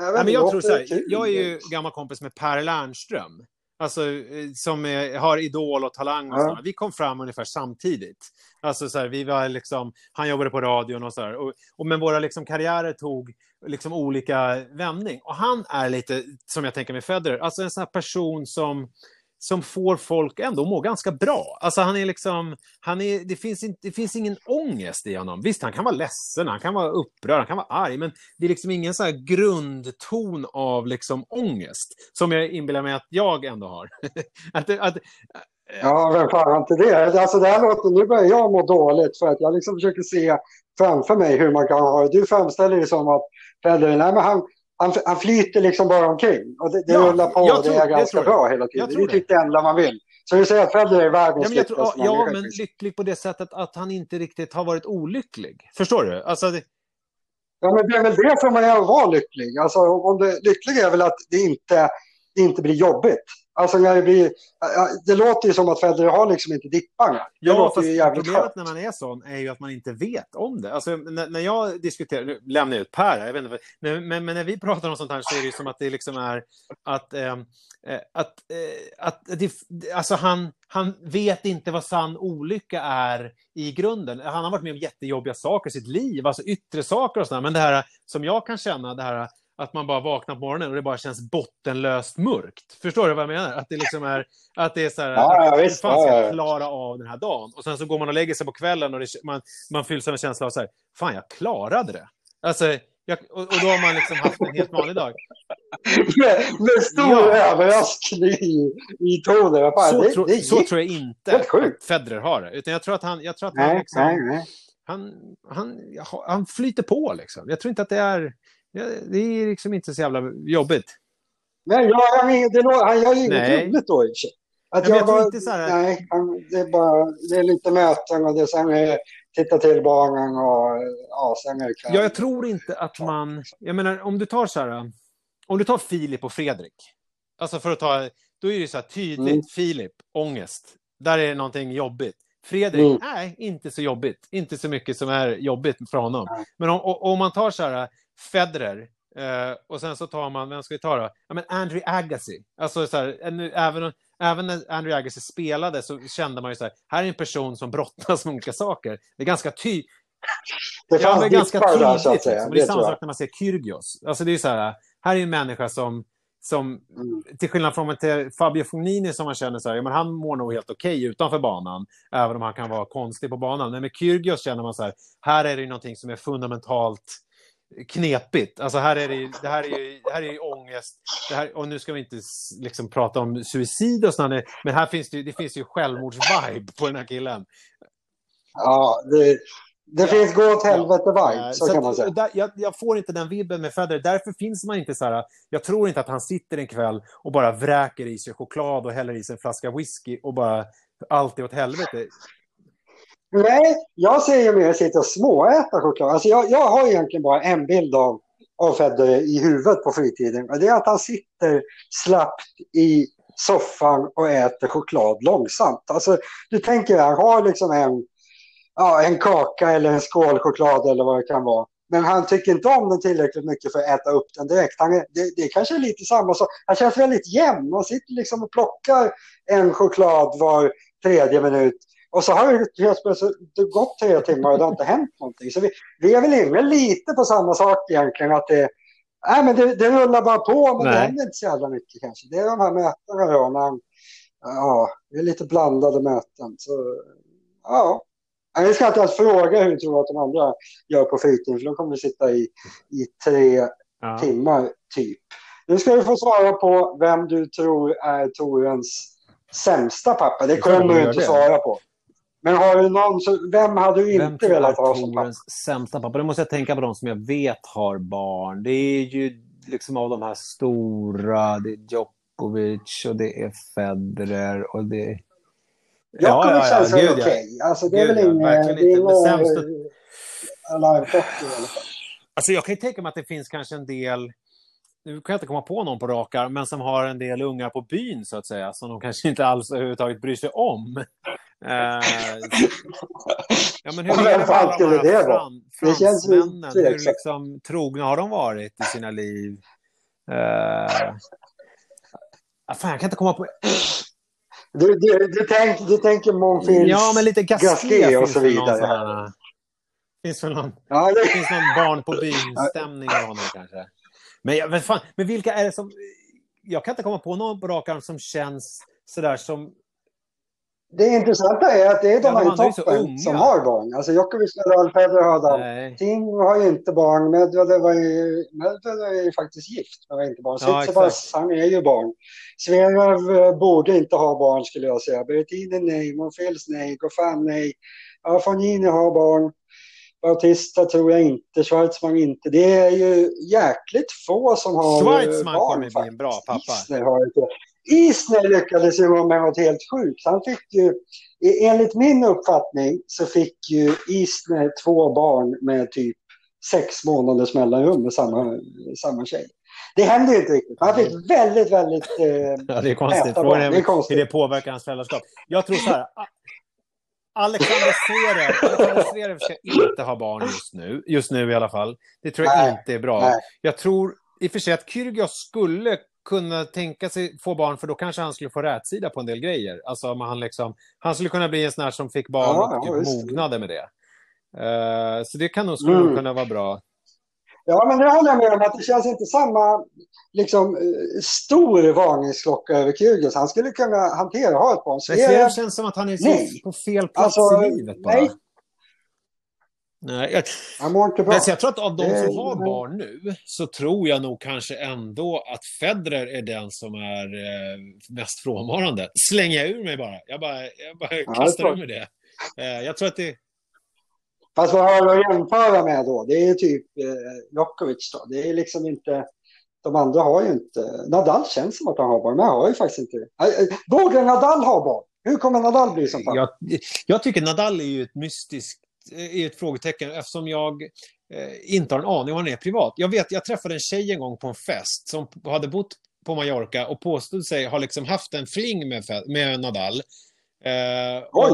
jag, vet ja, men jag, tror så här, jag är ju gammal kompis med Per Lernström. Alltså, eh, som är, har idol och talang och ja. Vi kom fram ungefär samtidigt. Alltså, så här, vi var liksom, han jobbade på radion och så där. Och, och, men våra liksom, karriärer tog liksom, olika vändning. Och han är lite, som jag tänker med Federer, alltså en sån här person som som får folk ändå att må ganska bra. Alltså han är liksom, han är, det, finns inte, det finns ingen ångest i honom. Visst, han kan vara ledsen, han kan vara upprörd, han kan vara arg, men det är liksom ingen så grundton av liksom ångest som jag inbillar mig att jag ändå har. att, att, Ja, vem fan har inte det? Alltså det här låter, nu börjar jag må dåligt för att jag liksom försöker se framför mig hur man kan ha det. Du framställer det som att Federer, nej men han, han, han flyter liksom bara omkring. Och det, det ja, rullar på och det är ganska bra hela tiden. Det är typ det enda man vill. Så du säger att Federer är världens ja, tror, Ja, men lycklig på det sättet att han inte riktigt har varit olycklig. Förstår du? Alltså, det... Ja, men det är väl det för man vara lycklig. Alltså, om det, lycklig är väl att det inte, det inte blir jobbigt. Alltså när det blir, det låter ju som att Federer har liksom inte. Det ja, ju jävligt problemet skönt. när man är sån är ju att man inte vet om det. Alltså när, när jag diskuterar, nu lämnar jag ut Per, jag vet inte, men, men, men, när vi pratar om sånt här så är det ju som att det liksom är att, eh, att, eh, att det, alltså han, han vet inte vad sann olycka är i grunden. Han har varit med om jättejobbiga saker i sitt liv, alltså yttre saker och sådär, men det här som jag kan känna, det här att man bara vaknar på morgonen och det bara känns bottenlöst mörkt. Förstår du vad jag menar? Att det liksom är, att det är så här, ja, ja, visst, fan ska jag klara av den här dagen? Och sen så går man och lägger sig på kvällen och det, man, man fylls av en känsla av så här, fan jag klarade det. Alltså, jag, och, och, då har man liksom haft en helt vanlig dag. med, med stor ja. överraskning i, i tonen. Så, det, tro, det så tror jag inte att Federer har det. Utan jag tror att han, jag tror att nej, han, liksom, nej, nej. han, han, han flyter på liksom. Jag tror inte att det är det är liksom inte så jävla jobbigt. Nej, jag, han, det, han gör ju inget roligt då i och att jag, jag bara, inte så här... Nej, han, det, är bara, det är lite möten och det sen är titta till barnen och ja, sen är det Ja, jag tror inte att man... Jag menar, om du tar så här... Om du tar Filip och Fredrik. Alltså för att ta... Då är det så här tydligt. Mm. Filip, ångest. Där är det någonting jobbigt. Fredrik, mm. nej, inte så jobbigt. Inte så mycket som är jobbigt för honom. Nej. Men om, om man tar så här Federer. Eh, och sen så tar man, vem ska vi ta då? Ja, men Andrew Agassi. Alltså, så här, även, även när Andrew Agassi spelade så kände man ju så här, här är en person som brottas med olika saker. Det är ganska tydligt. Det, ja, det är ganska tydligt. Där, så att säga. Liksom. Det är samma sak när man ser Kyrgios. Alltså, det är så här, här är en människa som som, mm. till skillnad från Fabio Fognini som man känner så här, ja, men han mår nog helt okej okay utanför banan, även om han kan vara konstig på banan. Men med Kyrgios känner man så här, här är det någonting som är fundamentalt knepigt. Alltså här är det, det här är ju, det här är ju ångest. Här, och nu ska vi inte liksom prata om suicid och sådana, men här finns det, det finns ju självmordsvibe på den här killen. Ja, det, det ja. finns gå åt helvete-vibe, ja. så, så, kan man säga. Där, jag, jag, får inte den vibben med Federer. Därför finns man inte så här... Jag tror inte att han sitter en kväll och bara vräker i sig choklad och häller i sig en flaska whisky och bara allt är åt helvete. Nej, jag ser ju mer sitta och småäta choklad. Alltså jag, jag har egentligen bara en bild av, av Federer i huvudet på fritiden. Och det är att han sitter slappt i soffan och äter choklad långsamt. Alltså, du tänker, han har liksom en, ja, en kaka eller en skål choklad eller vad det kan vara. Men han tycker inte om den tillräckligt mycket för att äta upp den direkt. Han är, det, det kanske är lite samma sak. Han känns väldigt jämn. Han sitter liksom och plockar en choklad var tredje minut. Och så har det gått tre timmar och det har inte hänt någonting. Så vi, vi är väl inne lite på samma sak egentligen. Att det, nej, men det, det rullar bara på, men nej. det händer inte så jävla mycket kanske. Det är de här mötena då. När, ja, det är lite blandade möten. Så, ja. Jag ska inte ens fråga hur du tror att de andra gör på fritiden, för de kommer att sitta i, i tre ja. timmar typ. Nu ska du få svara på vem du tror är Torens sämsta pappa. Det kommer du inte svara på. Men har du någon, vem hade du inte velat ha som pappa? sämsta pappa? Då måste jag tänka på de som jag vet har barn. Det är ju liksom av de här stora, det är Djokovic och det är Federer och det... Djokovic ja, ja, ja, känns väl okej. Alltså det är väl inget... Verkligen inte. Men sämsta... Alltså jag kan ju tänka mig att det finns kanske en del nu kan jag inte komma på någon på rakar, men som har en del ungar på byn så att säga, som de kanske inte alls överhuvudtaget bryr sig om. Uh, ja, men hur är det med alla de här fran, fransmännen? Hur liksom, trogna har de varit i sina liv? Uh, fan, jag kan inte komma på... Du, du, du, tänk, du tänker Monfils, ja, men lite Gasquet och så vidare. Finns väl någon, ja, det... finns någon barn på byn-stämning av honom kanske? Men, men, fan, men vilka är det som... Jag kan inte komma på någon på rak arm som känns sådär som det intressanta är att det är de ja, här i toppen som har barn. Alltså Djokovic, Nadal, Federer, Adam. Tim har ju inte barn. Medvedev är ju faktiskt gift, men har inte barn. Ja, Tsitsipas, han är ju barn. Zverev eh, borde inte ha barn skulle jag säga. Berrettini nej, Monfils nej, Goffin nej. Ja, Fognini har barn. Bautista tror jag inte, Schwarzman inte. Det är ju jäkligt få som har Schwarzman barn. Schwarzman kommer bli en bra pappa. Isner har inte. Isner lyckades ju med något helt sjukt. Han fick ju, enligt min uppfattning, så fick ju Isner två barn med typ sex månaders mellanrum med samma, samma tjej. Det hände ju inte riktigt. Han fick väldigt, väldigt... Eh, ja, det är konstigt. Frågan är, är hur det påverkar hans föräldraskap. Jag tror så här. Alexander Zverev ska inte ha barn just nu. Just nu i alla fall. Det tror jag nej, inte är bra. Nej. Jag tror i och för sig att Kyrgios skulle kunna tänka sig få barn, för då kanske han skulle få rätsida på en del grejer. Alltså, han, liksom, han skulle kunna bli en sån här som fick barn ja, och typ mognade med det. Uh, så det kan nog, skulle mm. kunna vara bra. Ja, men det håller jag med om att det känns inte samma liksom, stor varningsklocka över Kyrgios. Han skulle kunna hantera ha ett barn. det känns som att han är nej. på fel plats alltså, i livet bara. Nej, Nej, jag, men jag tror att av de som har barn nu så tror jag nog kanske ändå att Federer är den som är eh, mest frånvarande. Slänger jag ur mig bara. Jag bara, jag bara ja, kastar ur mig det. Eh, jag tror att det... Fast vad har du att jämföra med då? Det är typ eh, Djokovic då. Det är liksom inte... De andra har ju inte... Nadal känns som att han har barn, men han har ju faktiskt inte det. Eh, borde Nadal ha barn? Hur kommer Nadal bli som pappa? Jag, jag tycker Nadal är ju ett mystiskt är ett frågetecken eftersom jag eh, inte har en aning om han är privat. Jag vet, jag träffade en tjej en gång på en fest som hade bott på Mallorca och påstod sig ha liksom haft en fling med, med Nadal. Eh, och,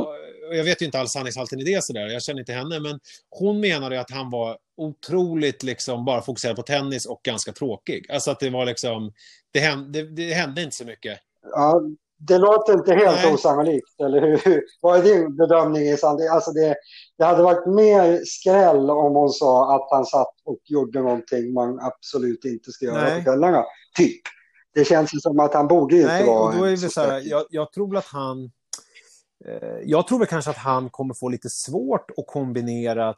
och jag vet ju inte alls sanningshalten i det sådär, jag känner inte henne, men hon menade att han var otroligt liksom bara fokuserad på tennis och ganska tråkig. Alltså att det var liksom, det hände, det, det hände inte så mycket. Ja, det låter inte helt Nej. osannolikt, eller hur? Vad är din bedömning? Alltså det, det hade varit mer skräll om hon sa att han satt och gjorde någonting man absolut inte ska göra på kvällarna. Typ. Det känns ju som att han borde ju Nej, inte vara... Och då är det så här, jag, jag tror att han... Eh, jag tror väl kanske att han kommer få lite svårt att kombinera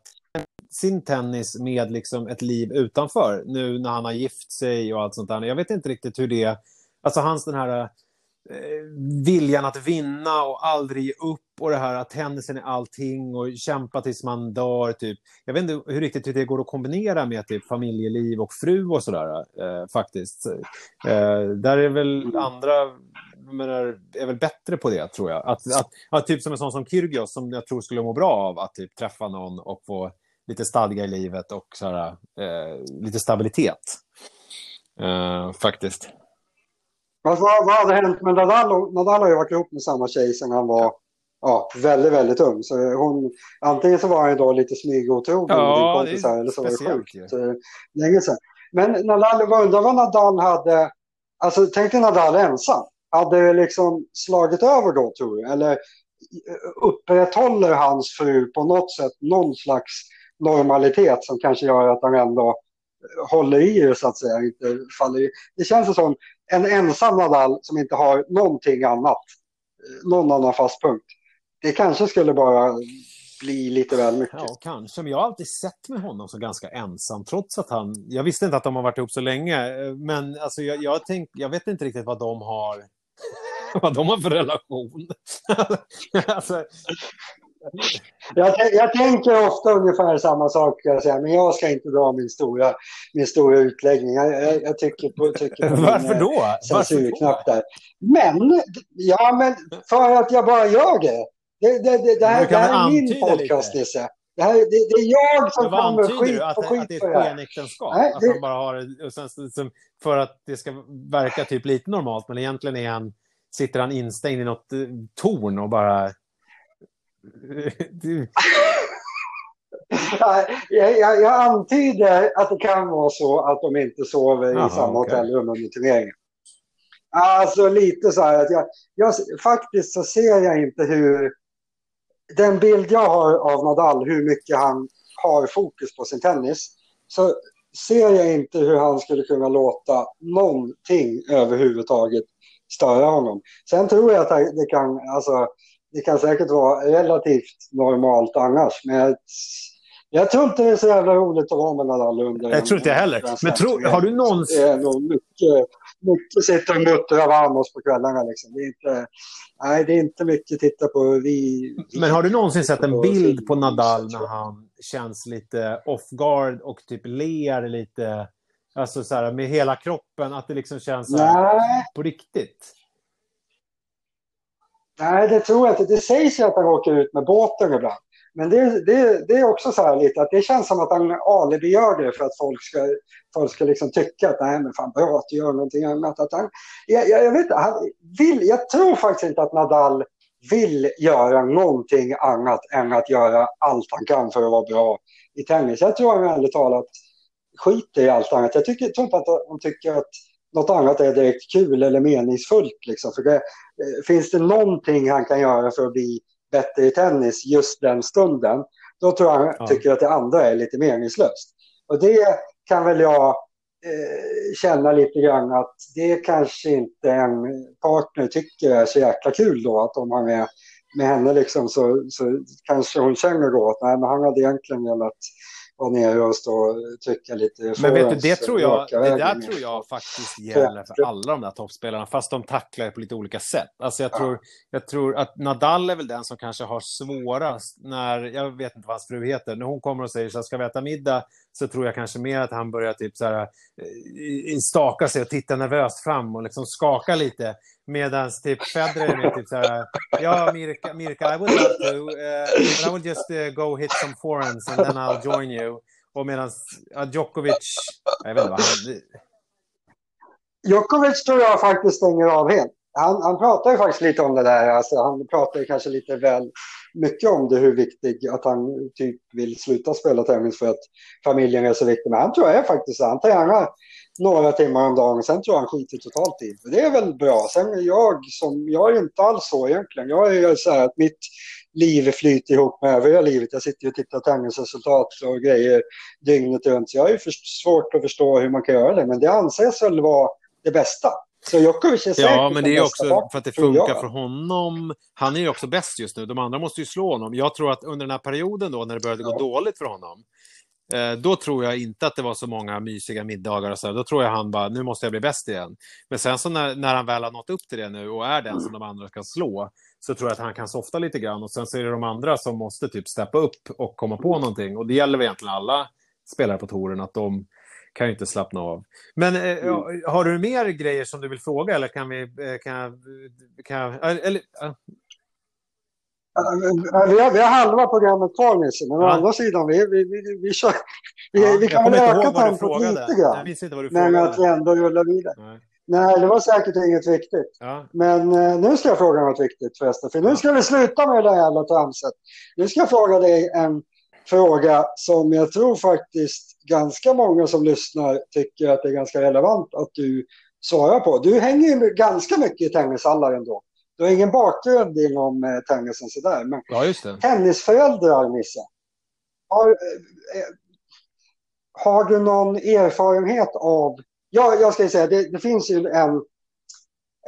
sin tennis med liksom ett liv utanför. Nu när han har gift sig och allt sånt där. Jag vet inte riktigt hur det... Alltså hans den här Eh, viljan att vinna och aldrig ge upp och det här att tennisen är allting och kämpa tills man dör. Typ. Jag vet inte hur riktigt hur det går att kombinera med typ, familjeliv och fru och sådär eh, faktiskt. Eh, där är väl mm. andra menar, är väl bättre på det tror jag. Att, att, att, typ som en sån som Kyrgios som jag tror skulle må bra av att typ, träffa någon och få lite stadga i livet och sådär, eh, lite stabilitet. Eh, faktiskt. Vad, vad hade hänt med Nadal? Nadal har ju varit ihop med samma tjej sedan han var ja, väldigt, väldigt ung. Så hon, antingen så var han då lite smygotrogen ja, med kompisar eller så var det sjukt. Ja. Länge sedan. Men Nadal, vad undrar vad Nadal hade... Alltså tänk dig Nadal ensam. Hade liksom slagit över då tror du? Eller upprätthåller hans fru på något sätt någon slags normalitet som kanske gör att han ändå håller i det så att säga, inte faller i. Det känns som en ensam Nadal som inte har någonting annat, eh, någon annan fast punkt. Det kanske skulle bara bli lite väl mycket. Ja, kanske. Men jag har alltid sett med honom som ganska ensam, trots att han... Jag visste inte att de har varit ihop så länge, eh, men alltså, jag, jag, tänk, jag vet inte riktigt vad de har vad de har för relation. alltså, jag, jag, tänker ofta ungefär samma sak, jag säga, men jag ska inte dra min stora, min stora utläggning. Jag, jag, jag tycker på, tycker på Varför då? Eh, censurknapp där. Men, ja, men för att jag bara gör det. Det, det, det, det här, det här är min podcast, Nisse. Det, här, det, det, är jag som kommer skit du? Att, på skit att det är ett skenäktenskap? Nej, att han bara har och sen, sen, för att det ska verka typ lite normalt, men egentligen är han, sitter han instängd i något eh, torn och bara jag, jag, jag, antyder att det kan vara så att de inte sover Aha, i samma okay. hotellrum under turneringen. Alltså lite så här att jag, jag, faktiskt så ser jag inte hur den bild jag har av Nadal, hur mycket han har fokus på sin tennis, så ser jag inte hur han skulle kunna låta någonting överhuvudtaget störa honom. Sen tror jag att det kan, alltså, det kan säkert vara relativt normalt annars. Men jag, jag tror inte det är så jävla roligt att vara med Nadal under Jag tror inte jag heller. Men tro, har du någonsin... Det är nog mycket, mycket sitta och muttra varmos på kvällarna. Liksom. Det är inte, nej, det är inte mycket att titta på. Vi, vi Men har du någonsin sett en bild på Nadal när han känns lite off guard och typ ler lite? Alltså så här, med hela kroppen, att det liksom känns så här, på riktigt? Nej, det tror jag inte. Det sägs ju att han åker ut med båten ibland. Men det, det, det är också så här lite att det känns som att han alibi gör det för att folk ska, folk ska liksom tycka att nej men fan bra att du gör någonting annat. Att han, jag, jag, jag vet han vill, jag tror faktiskt inte att Nadal vill göra någonting annat än att göra allt han kan för att vara bra i tennis. Jag tror han ärligt talat skiter i allt annat. Jag, tycker, jag tror inte att han tycker att något annat är direkt kul eller meningsfullt. Liksom. För det, eh, finns det någonting han kan göra för att bli bättre i tennis just den stunden, då tror jag han ja. tycker att det andra är lite meningslöst. Och det kan väl jag eh, känna lite grann att det kanske inte en partner tycker är så jäkla kul då, att om han är med henne liksom så, så kanske hon känner då att nej, men han hade egentligen velat vara nere och stå och trycka lite. Men vet du, det tror jag, det där tror jag faktiskt gäller för alla de där toppspelarna, fast de tacklar på lite olika sätt. Alltså jag tror, jag tror att Nadal är väl den som kanske har svårast när, jag vet inte vad hans fru heter, när hon kommer och säger så här, ska vi äta middag? Så tror jag kanske mer att han börjar typ så här, eh, staka sig och titta nervöst fram och liksom skaka lite. Medan typ Federer är typ så här, ja Mirka, Mirka I would love to, uh, but I will just uh, go hit some forehands and then I'll join you. Och medan uh, Djokovic, jag vet inte vad han... Djokovic tror jag faktiskt stänger av helt. Han, han pratar ju faktiskt lite om det där, alltså, han pratar ju kanske lite väl mycket om det, hur viktig, att han typ vill sluta spela tennis för att familjen är så viktig. Men han tror jag är faktiskt han tränar några timmar om dagen. Sen tror jag han skiter totalt i det. är väl bra. Sen jag som, jag är inte alls så egentligen. Jag är så här att mitt liv flyter ihop med övriga livet. Jag sitter och tittar tennisresultat och grejer dygnet runt. Så jag har ju svårt att förstå hur man kan göra det. Men det anses väl vara det bästa. Så Djokovic är Ja, men det är också för att det funkar för honom. Han är ju också bäst just nu. De andra måste ju slå honom. Jag tror att under den här perioden då, när det började ja. gå dåligt för honom, Eh, då tror jag inte att det var så många mysiga middagar och så. Då tror jag han bara, nu måste jag bli bäst igen. Men sen så när, när han väl har nått upp till det nu och är den som de andra ska slå, så tror jag att han kan softa lite grann. Och sen så är det de andra som måste typ steppa upp och komma på någonting. Och det gäller väl egentligen alla spelare på touren, att de kan ju inte slappna av. Men eh, mm. har du mer grejer som du vill fråga eller kan vi... Eh, kan, kan, eller, vi har, vi har halva programmet kvar Nisse, men ja. å andra sidan, vi, vi, vi, vi, kör, vi, ja, vi kan väl öka tempot lite grann. Jag minns inte vad du frågade. Men att vi ändå rullar vidare. Nej. Nej, det var säkert inget viktigt. Ja. Men eh, nu ska jag fråga något viktigt förresten. För nu ska vi sluta med det här jävla tramset. Nu ska jag fråga dig en fråga som jag tror faktiskt ganska många som lyssnar tycker att det är ganska relevant att du svarar på. Du hänger ju ganska mycket i tennishallar ändå. Du har ingen bakgrund inom eh, tennisen sådär. Men ja, just det. tennisföräldrar, Nisse. Har, eh, har du någon erfarenhet av... Ja, jag ska säga, det, det finns ju en,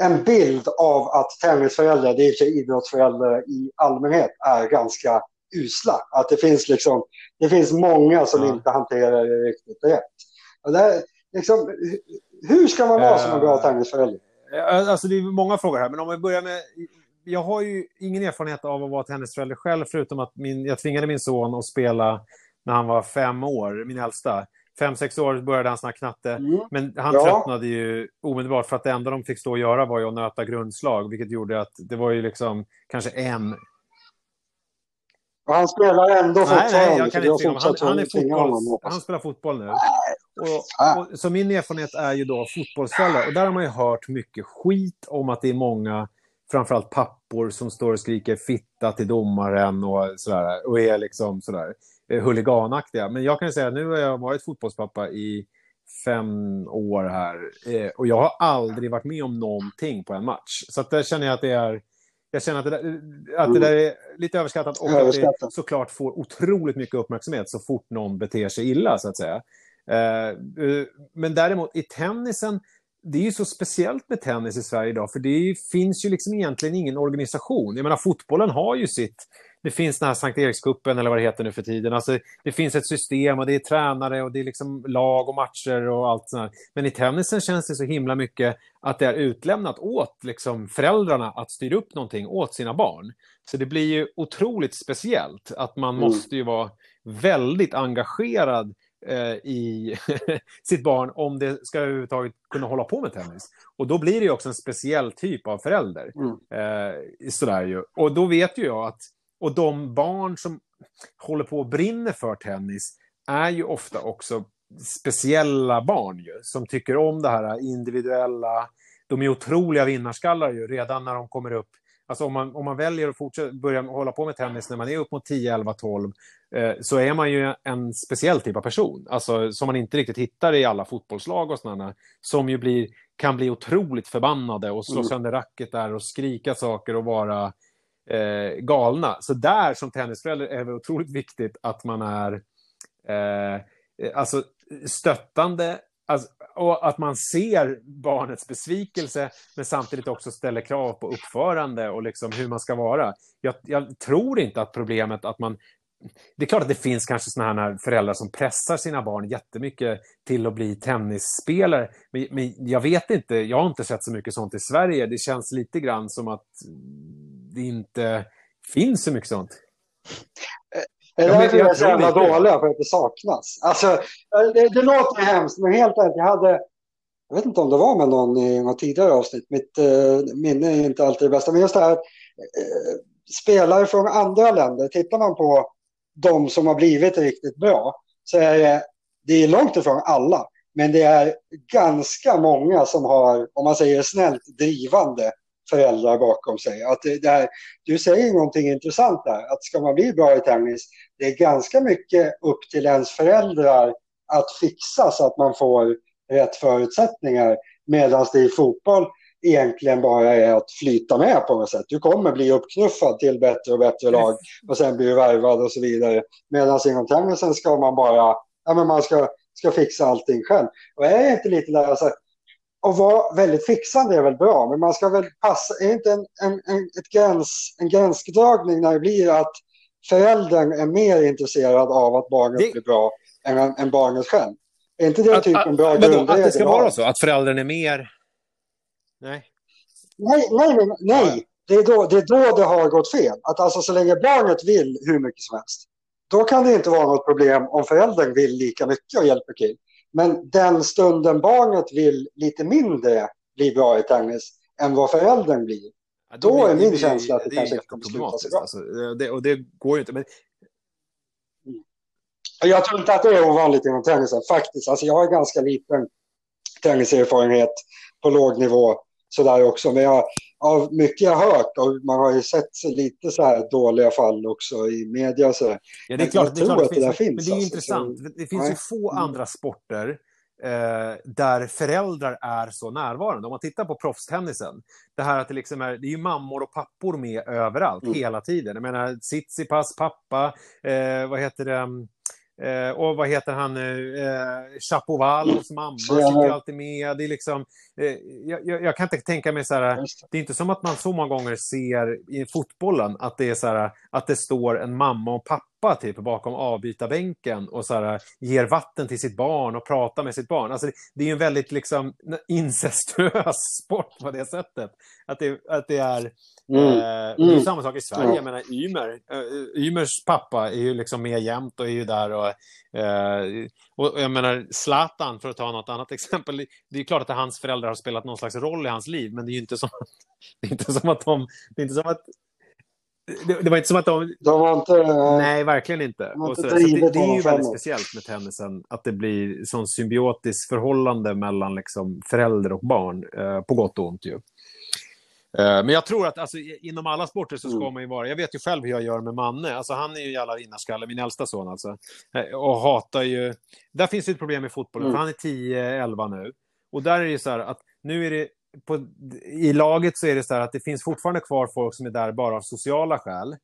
en bild av att tennisföräldrar, det är för idrottsföräldrar i allmänhet, är ganska usla. Att det finns, liksom, det finns många som ja. inte hanterar det riktigt rätt. Det, liksom, hur ska man vara som en bra tennisförälder? Eh, alltså det är många frågor här, men om vi börjar med... Jag har ju ingen erfarenhet av att vara tennisförälder själv, förutom att min, jag tvingade min son att spela när han var fem år, min äldsta. Fem, sex år började han snacka knatte, mm. men han ja. tröttnade ju omedelbart för att det enda de fick stå och göra var ju att nöta grundslag, vilket gjorde att det var ju liksom kanske en och han spelar ändå fortfarande. Nej, jag kan inte han, han, är fotbolls, han spelar fotboll nu. Och, och, så min erfarenhet är ju då fotbollsföräldrar. Och där har man ju hört mycket skit om att det är många, framförallt pappor, som står och skriker fitta till domaren och sådär. Och är liksom sådär eh, huliganaktiga. Men jag kan ju säga att nu har jag varit fotbollspappa i fem år här. Eh, och jag har aldrig varit med om någonting på en match. Så att där känner jag att det är jag känner att det, där, att det där är lite överskattat och att det såklart får otroligt mycket uppmärksamhet så fort någon beter sig illa, så att säga. Eh, men däremot i tennisen det är ju så speciellt med tennis i Sverige idag, för det finns ju liksom egentligen ingen organisation. Jag menar, fotbollen har ju sitt det finns den här Sankt Erikskuppen eller vad det heter nu för tiden. Alltså, det finns ett system och det är tränare och det är liksom lag och matcher och allt sånt. Men i tennisen känns det så himla mycket att det är utlämnat åt liksom, föräldrarna att styra upp någonting åt sina barn. Så det blir ju otroligt speciellt att man mm. måste ju vara väldigt engagerad eh, i sitt barn om det ska överhuvudtaget kunna hålla på med tennis. Och då blir det ju också en speciell typ av förälder. Mm. Eh, sådär ju. Och då vet ju jag att och de barn som håller på och brinner för tennis är ju ofta också speciella barn ju, som tycker om det här individuella. De är otroliga vinnarskallar ju redan när de kommer upp. Alltså om man, om man väljer att fortsätta börja hålla på med tennis när man är upp mot 10, 11, 12 eh, så är man ju en speciell typ av person. Alltså som man inte riktigt hittar i alla fotbollslag och sådana som ju blir, kan bli otroligt förbannade och slå mm. sönder racket där och skrika saker och vara eh, galna. Så där som tennisförälder är det otroligt viktigt att man är eh, eh, alltså stöttande alltså, och att man ser barnets besvikelse men samtidigt också ställer krav på uppförande och liksom hur man ska vara. Jag, jag tror inte att problemet att man det är klart att det finns kanske såna här föräldrar som pressar sina barn jättemycket till att bli tennisspelare. Men, men, jag vet inte, jag har inte sett så mycket sånt i Sverige. Det känns lite grann som att det inte finns så mycket sånt. Det är därför jag är så jävla dåliga, för att det saknas. Alltså, det, det låter hemskt, men helt ärligt, jag hade... Jag vet inte om det var med någon i något tidigare avsnitt. Mitt uh, minne är inte alltid det bästa. Men just det här, uh, spelare från andra länder, tittar man på de som har blivit riktigt bra, så är det, det är långt ifrån alla. Men det är ganska många som har, om man säger snällt, drivande föräldrar bakom sig. Att det, det här, du säger någonting intressant där, att ska man bli bra i tennis, det är ganska mycket upp till ens föräldrar att fixa så att man får rätt förutsättningar. Medan det i fotboll egentligen bara är att flyta med på något sätt. Du kommer bli uppknuffad till bättre och bättre lag och sen blir du värvad och så vidare. Medan inom tennisen ska man bara, ja men man ska, ska fixa allting själv. Och är det inte lite där, alltså, att vara väldigt fixande är väl bra, men man ska väl passa, är inte en, en, en, ett gräns, en gränsdragning när det blir att föräldern är mer intresserad av att barnet det... blir bra än, än barnet själv? Är inte det typ en bra grundregel? Att det ska vara så, att föräldern är mer... Nej. Nej, nej, nej. nej. Det, är då, det är då det har gått fel. Att alltså så länge barnet vill hur mycket som helst, då kan det inte vara något problem om föräldern vill lika mycket och hjälper till. Men den stunden barnet vill lite mindre bli bra i tennis än vad föräldern blir, ja, då, då är min det, känsla att det, det kanske inte kommer sluta så bra. Alltså, det, och det går ju inte. Men... Mm. Jag tror inte att det är ovanligt inom tennisen, faktiskt. Alltså, jag har ganska liten tenniserfarenhet på låg nivå sådär också. Men jag, av mycket jag hört, och man har ju sett lite så här dåliga fall också i media. Så ja, det är klart, det, är klart det, finns, det finns. Men det är alltså, intressant. Så, det finns nej. ju få mm. andra sporter eh, där föräldrar är så närvarande. Om man tittar på proffstennisen, det här att det liksom är, det är ju mammor och pappor med överallt, mm. hela tiden. Jag menar, Tsitsipas pappa, eh, vad heter det? Eh, och vad heter han nu? Eh, Chapovalov mamma sitter alltid med. Det är liksom, eh, jag, jag, kan inte tänka mig så här, det är inte som att man så många gånger ser i fotbollen att det är så här, att det står en mamma och pappa typ bakom avbytarbänken och så här, ger vatten till sitt barn och pratar med sitt barn. Alltså, det, det är en väldigt liksom incestuös sport på det sättet. Att det, att det är Mm. Eh, det är mm. samma sak i Sverige. Mm. Jag menar, Ymer, uh, Ymers pappa är ju liksom med jämt och är ju där. Och, uh, och jag menar, Zlatan, för att ta något annat exempel. Det är klart att hans föräldrar har spelat någon slags roll i hans liv, men det är ju inte som, det är inte som att de... Det är inte som att det, det, var inte som att de... de var inte, Nej, verkligen inte. inte så, så det, det, är ju väldigt speciellt med tennisen, att det blir sån symbiotiskt förhållande mellan liksom förälder och barn, eh, på gott och ont ju. Eh, men jag tror att alltså, inom alla sporter så ska mm. man ju vara... Jag vet ju själv hur jag gör med Manne. Alltså, han är ju en jävla vinnarskalle, min äldsta son alltså. Eh, och hatar ju... Där finns det ett problem i fotbollen, mm. för han är 10-11 nu. Och där är det ju så här att nu är det... På, I laget så är det så här att det finns fortfarande kvar folk som är där bara av sociala skäl.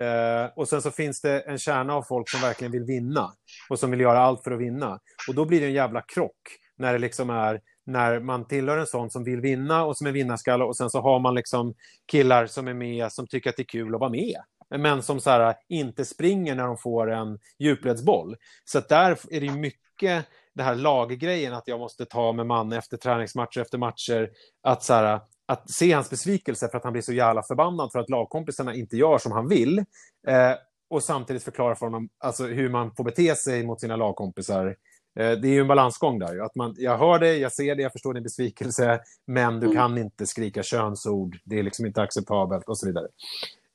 Eh, och sen så finns det en kärna av folk som verkligen vill vinna och som vill göra allt för att vinna. Och då blir det en jävla krock när det liksom är när man tillhör en sån som vill vinna och som är vinnarskalle och sen så har man liksom killar som är med som tycker att det är kul att vara med. Men som så här, inte springer när de får en djupledsboll. Så där är det mycket det här laggrejen att jag måste ta med man efter träningsmatcher efter matcher. Att, så här, att se hans besvikelse för att han blir så jävla förbannad för att lagkompisarna inte gör som han vill. Eh, och samtidigt förklara för honom alltså, hur man får bete sig mot sina lagkompisar. Eh, det är ju en balansgång där. Att man, jag hör det, jag ser det, jag förstår din besvikelse, men du mm. kan inte skrika könsord. Det är liksom inte acceptabelt och så vidare.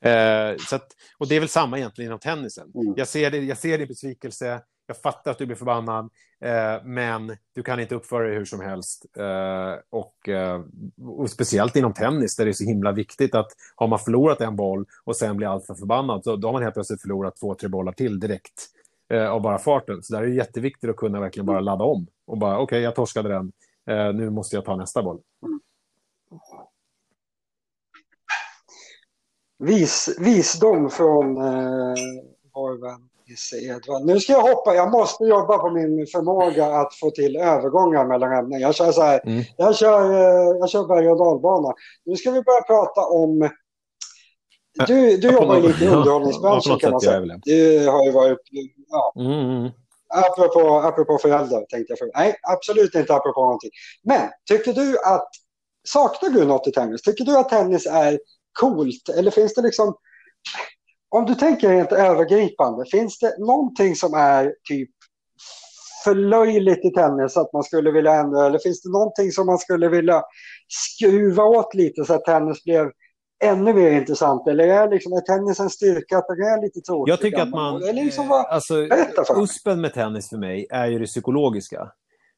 Eh, så att, och det är väl samma egentligen inom tennisen. Mm. Jag, ser det, jag ser din besvikelse, jag fattar att du blir förbannad, eh, men du kan inte uppföra dig hur som helst. Eh, och, eh, och, speciellt inom tennis där det är så himla viktigt att har man förlorat en boll och sen blir alltför förbannad, så då har man helt plötsligt förlorat två, tre bollar till direkt eh, av bara farten. Så där är det jätteviktigt att kunna verkligen bara ladda om och bara okej, okay, jag torskade den, eh, nu måste jag ta nästa boll. Vis, visdom från eh, vår vän nu ska jag hoppa, jag måste jobba på min förmåga att få till övergångar mellan ämnen. Jag kör så här, mm. jag kör, eh, jag kör berg och dalbana. Nu ska vi börja prata om du, du jobbar ju lite i underhållningsbranschen kan man säga. Du har ju varit... Ja. Mm, mm. Apropå, apropå föräldrar tänkte jag. För. Nej, absolut inte apropå någonting. Men tycker du att... Saknar du något i tennis? Tycker du att tennis är coolt? Eller finns det liksom om du tänker rent övergripande, finns det någonting som är typ förlöjligt i tennis att man skulle vilja ändra? Eller finns det någonting som man skulle vilja skruva åt lite så att tennis blev ännu mer intressant? Eller är, liksom, är tennis en styrka att det är lite tråkigt? Jag tycker att man... Eller liksom, vad, alltså, uspen med tennis för mig är ju det psykologiska.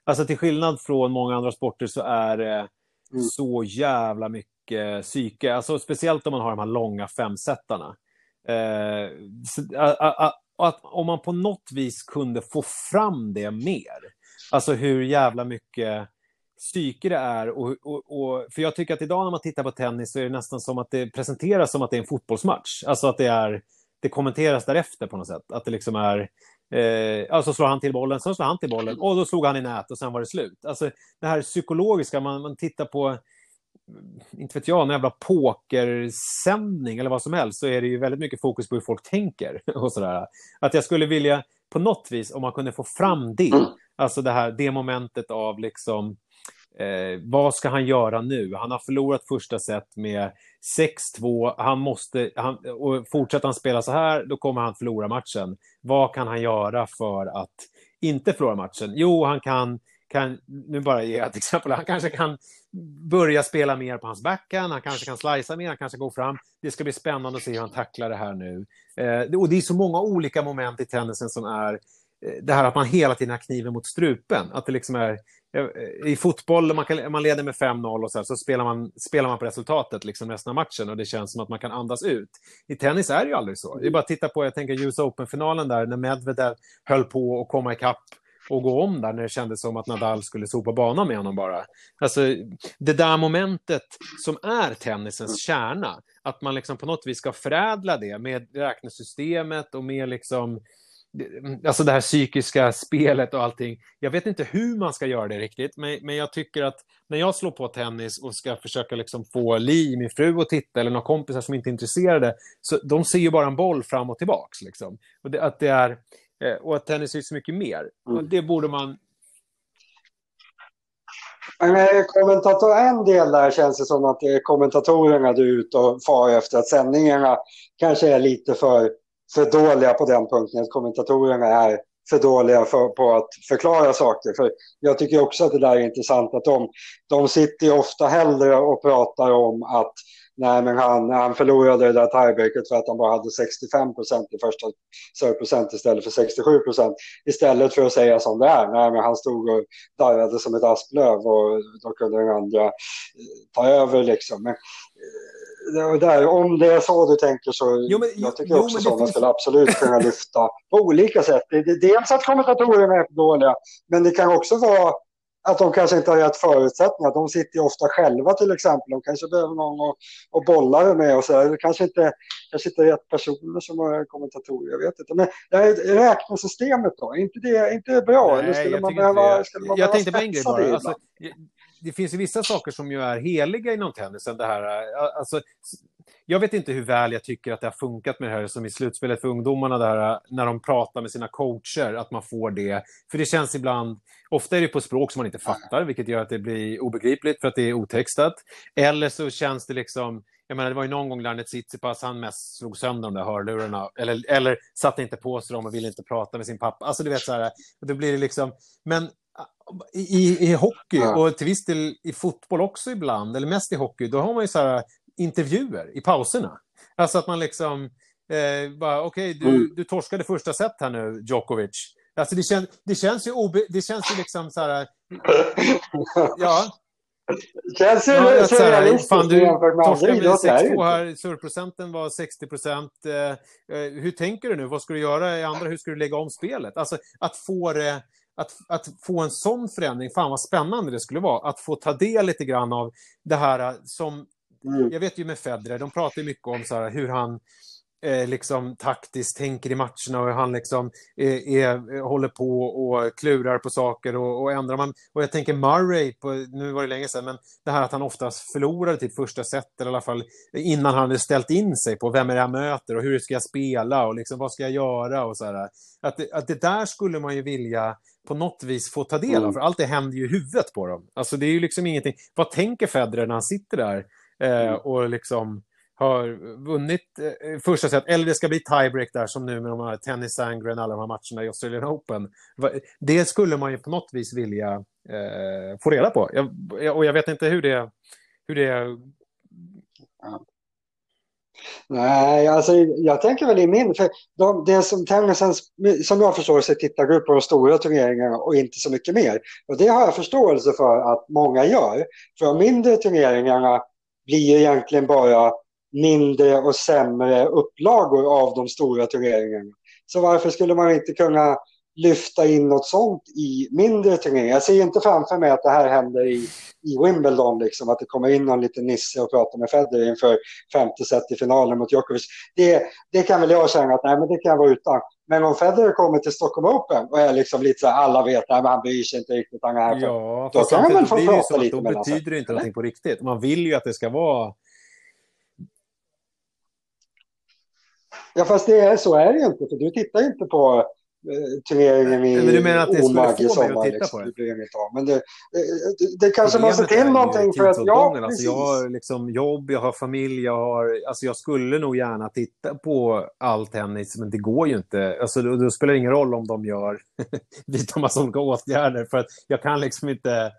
Alltså till skillnad från många andra sporter så är det mm. så jävla mycket psyke. Alltså speciellt om man har de här långa femsättarna. Eh, att om man på något vis kunde få fram det mer, alltså hur jävla mycket psyke det är. Och, och, och, för jag tycker att idag när man tittar på tennis så är det nästan som att det presenteras som att det är en fotbollsmatch. Alltså att det är, det kommenteras därefter på något sätt. Att det liksom är, eh, alltså slår han till bollen, sen slår han till bollen och då slog han i nät och sen var det slut. Alltså det här psykologiska, man, man tittar på inte vet jag, en jävla pokersändning eller vad som helst så är det ju väldigt mycket fokus på hur folk tänker. och sådär. Att jag skulle vilja på något vis, om man kunde få fram det, alltså det här, det momentet av liksom Eh, vad ska han göra nu? Han har förlorat första set med 6-2. Han måste, han, och fortsätter han spela så här, då kommer han förlora matchen. Vad kan han göra för att inte förlora matchen? Jo, han kan kan, nu bara ge ett exempel, han kanske kan börja spela mer på hans backhand, han kanske kan slicea mer, han kanske går fram. Det ska bli spännande att se hur han tacklar det här nu. Eh, och det är så många olika moment i tennisen som är eh, det här att man hela tiden har kniven mot strupen. Att det liksom är, eh, I fotboll, man, kan, man leder med 5-0 och så, här, så spelar, man, spelar man på resultatet liksom resten av matchen och det känns som att man kan andas ut. I tennis är det ju aldrig så. Det är bara att titta på, jag tänker US Open-finalen där, när Medvedev höll på att komma ikapp och gå om där när det kändes som att Nadal skulle sopa banan med honom bara. Alltså, det där momentet som är tennisens kärna, att man liksom på något vis ska förädla det med räknesystemet och med liksom Alltså det här psykiska spelet och allting. Jag vet inte hur man ska göra det riktigt, men, men jag tycker att när jag slår på tennis och ska försöka liksom få Li, min fru, att titta, eller några kompisar som inte är intresserade, så de ser ju bara en boll fram och tillbaks. Liksom. Och det, att det är, och att tennis är så mycket mer. Mm. det borde man... Men kommentator, en del där känns det som att det är kommentatorerna du är ute och far efter. Att sändningarna kanske är lite för, för dåliga på den punkten. Att kommentatorerna är för dåliga för, på att förklara saker. För jag tycker också att det där är intressant att de, de sitter ofta hellre och pratar om att Nej, men han, han förlorade det där tiebreaket för att han bara hade 65 procent i första serveprocent istället för 67 procent. Istället för att säga som det är. Nej, men han stod och darrade som ett asplöv och då kunde den andra eh, ta över liksom. Men, eh, där, om det är så du tänker så jo, men, jag tycker jo, också att sådana finns... skulle absolut kunna lyfta på olika sätt. Det, det, dels att kommentatorerna är dåliga, men det kan också vara att de kanske inte har rätt förutsättningar. De sitter ju ofta själva till exempel. De kanske behöver någon att, att bolla det med och så. Det kanske inte, kanske inte rätt personer som är kommentatorer. Jag vet inte. Men räknesystemet då? Är inte det, inte bra? Nej, Eller skulle man behöva, skulle man Jag behöva tänkte på en grej bara. det Alltså, det finns ju vissa saker som ju är heliga inom tennisen. Det här, alltså, jag vet inte hur väl jag tycker att det har funkat med det här som i slutspelet för ungdomarna där, när de pratar med sina coacher, att man får det. För det känns ibland, ofta är det på språk som man inte fattar, vilket gör att det blir obegripligt för att det är otextat. Eller så känns det liksom, jag menar, det var ju någon gång Larnet Tsitsipas, han mest slog sönder de där hörlurarna. Eller, eller satte inte på sig dem och ville inte prata med sin pappa. Alltså du vet så här, då blir det liksom, men i, i hockey och till viss del i fotboll också ibland, eller mest i hockey, då har man ju så här intervjuer i pauserna. Alltså att man liksom, eh, bara okej, du, Mm. du torskade första set här nu, Djokovic. Alltså det, kän, det känns ju obe, det känns ju liksom så här, ja, Känns ju Ja, så här, surrealistiskt fan, du torskade med idrotter. är det 6-2 inte. här, surprocenten var 60 procent. Eh, eh, hur tänker du nu? Vad ska du göra i andra? Hur ska du lägga om spelet? Alltså, att få det... Att, att få en sån förändring, fan vad spännande det skulle vara. Att få ta del lite grann av det här eh, som... Mm. Jag vet ju med Federer, de pratar mycket om så här, hur han eh, liksom taktiskt tänker i matcherna och hur han liksom är, är, håller på och klurar på saker och, och ändrar. Man, och jag tänker Murray, på, nu var det länge sedan, men det här att han oftast förlorade till första set, eller i alla fall innan han hade ställt in sig på vem är det jag möter och hur ska jag spela och liksom, vad ska jag göra och så här. Att, det- att det där skulle man ju vilja på något vis få ta del av, Mm. för allt det händer ju i huvudet på dem. Alltså det är ju liksom ingenting. Vad tänker Federer när han sitter där eh, Mm. och liksom har vunnit eh, första set, eller det ska bli tiebreak där som nu med de här Tennis Sangren, alla de här matcherna i Australian Open. Det skulle man ju på något vis vilja eh, få reda på. Jag, jag- och jag vet inte hur det, hur det Nej, alltså jag tänker väl i min, för de, det som tennisen, som jag förstår sig tittar upp på de stora turneringarna och inte så mycket mer. Och det har jag förståelse för att många gör. För de mindre turneringarna blir ju egentligen bara mindre och sämre upplagor av de stora turneringarna. Så varför skulle man inte kunna lyfta in något sånt i mindre turneringar? Jag ser inte framför mig att det här händer i, i Wimbledon, liksom, att det kommer in någon liten nisse och pratar med Federer inför femte set i finalen mot Djokovic. Det, det kan väl jag känna att nej, men det kan jag vara utan. Men om Federer kommer till Stockholm Open och är liksom lite så här, alla vet att han bryr sig inte riktigt, han är här Ja, Då kan man väl få prata lite då mellan sig, betyder det inte någonting på riktigt. Man vill ju att det ska vara... Ja, fast det är, så är det ju inte, för du tittar inte på turneringen i Men du menar att det skulle Omag i få mig att titta liksom. på det? Det blir inget av. Men det, det, det kanske måste till någonting för att, ja, precis. Alltså jag har liksom jobb, jag har familj, jag har... Alltså jag skulle nog gärna titta på all tennis, men det går ju inte. Alltså då, då spelar det ingen roll om de gör vidtar massa olika åtgärder, för att jag kan liksom inte...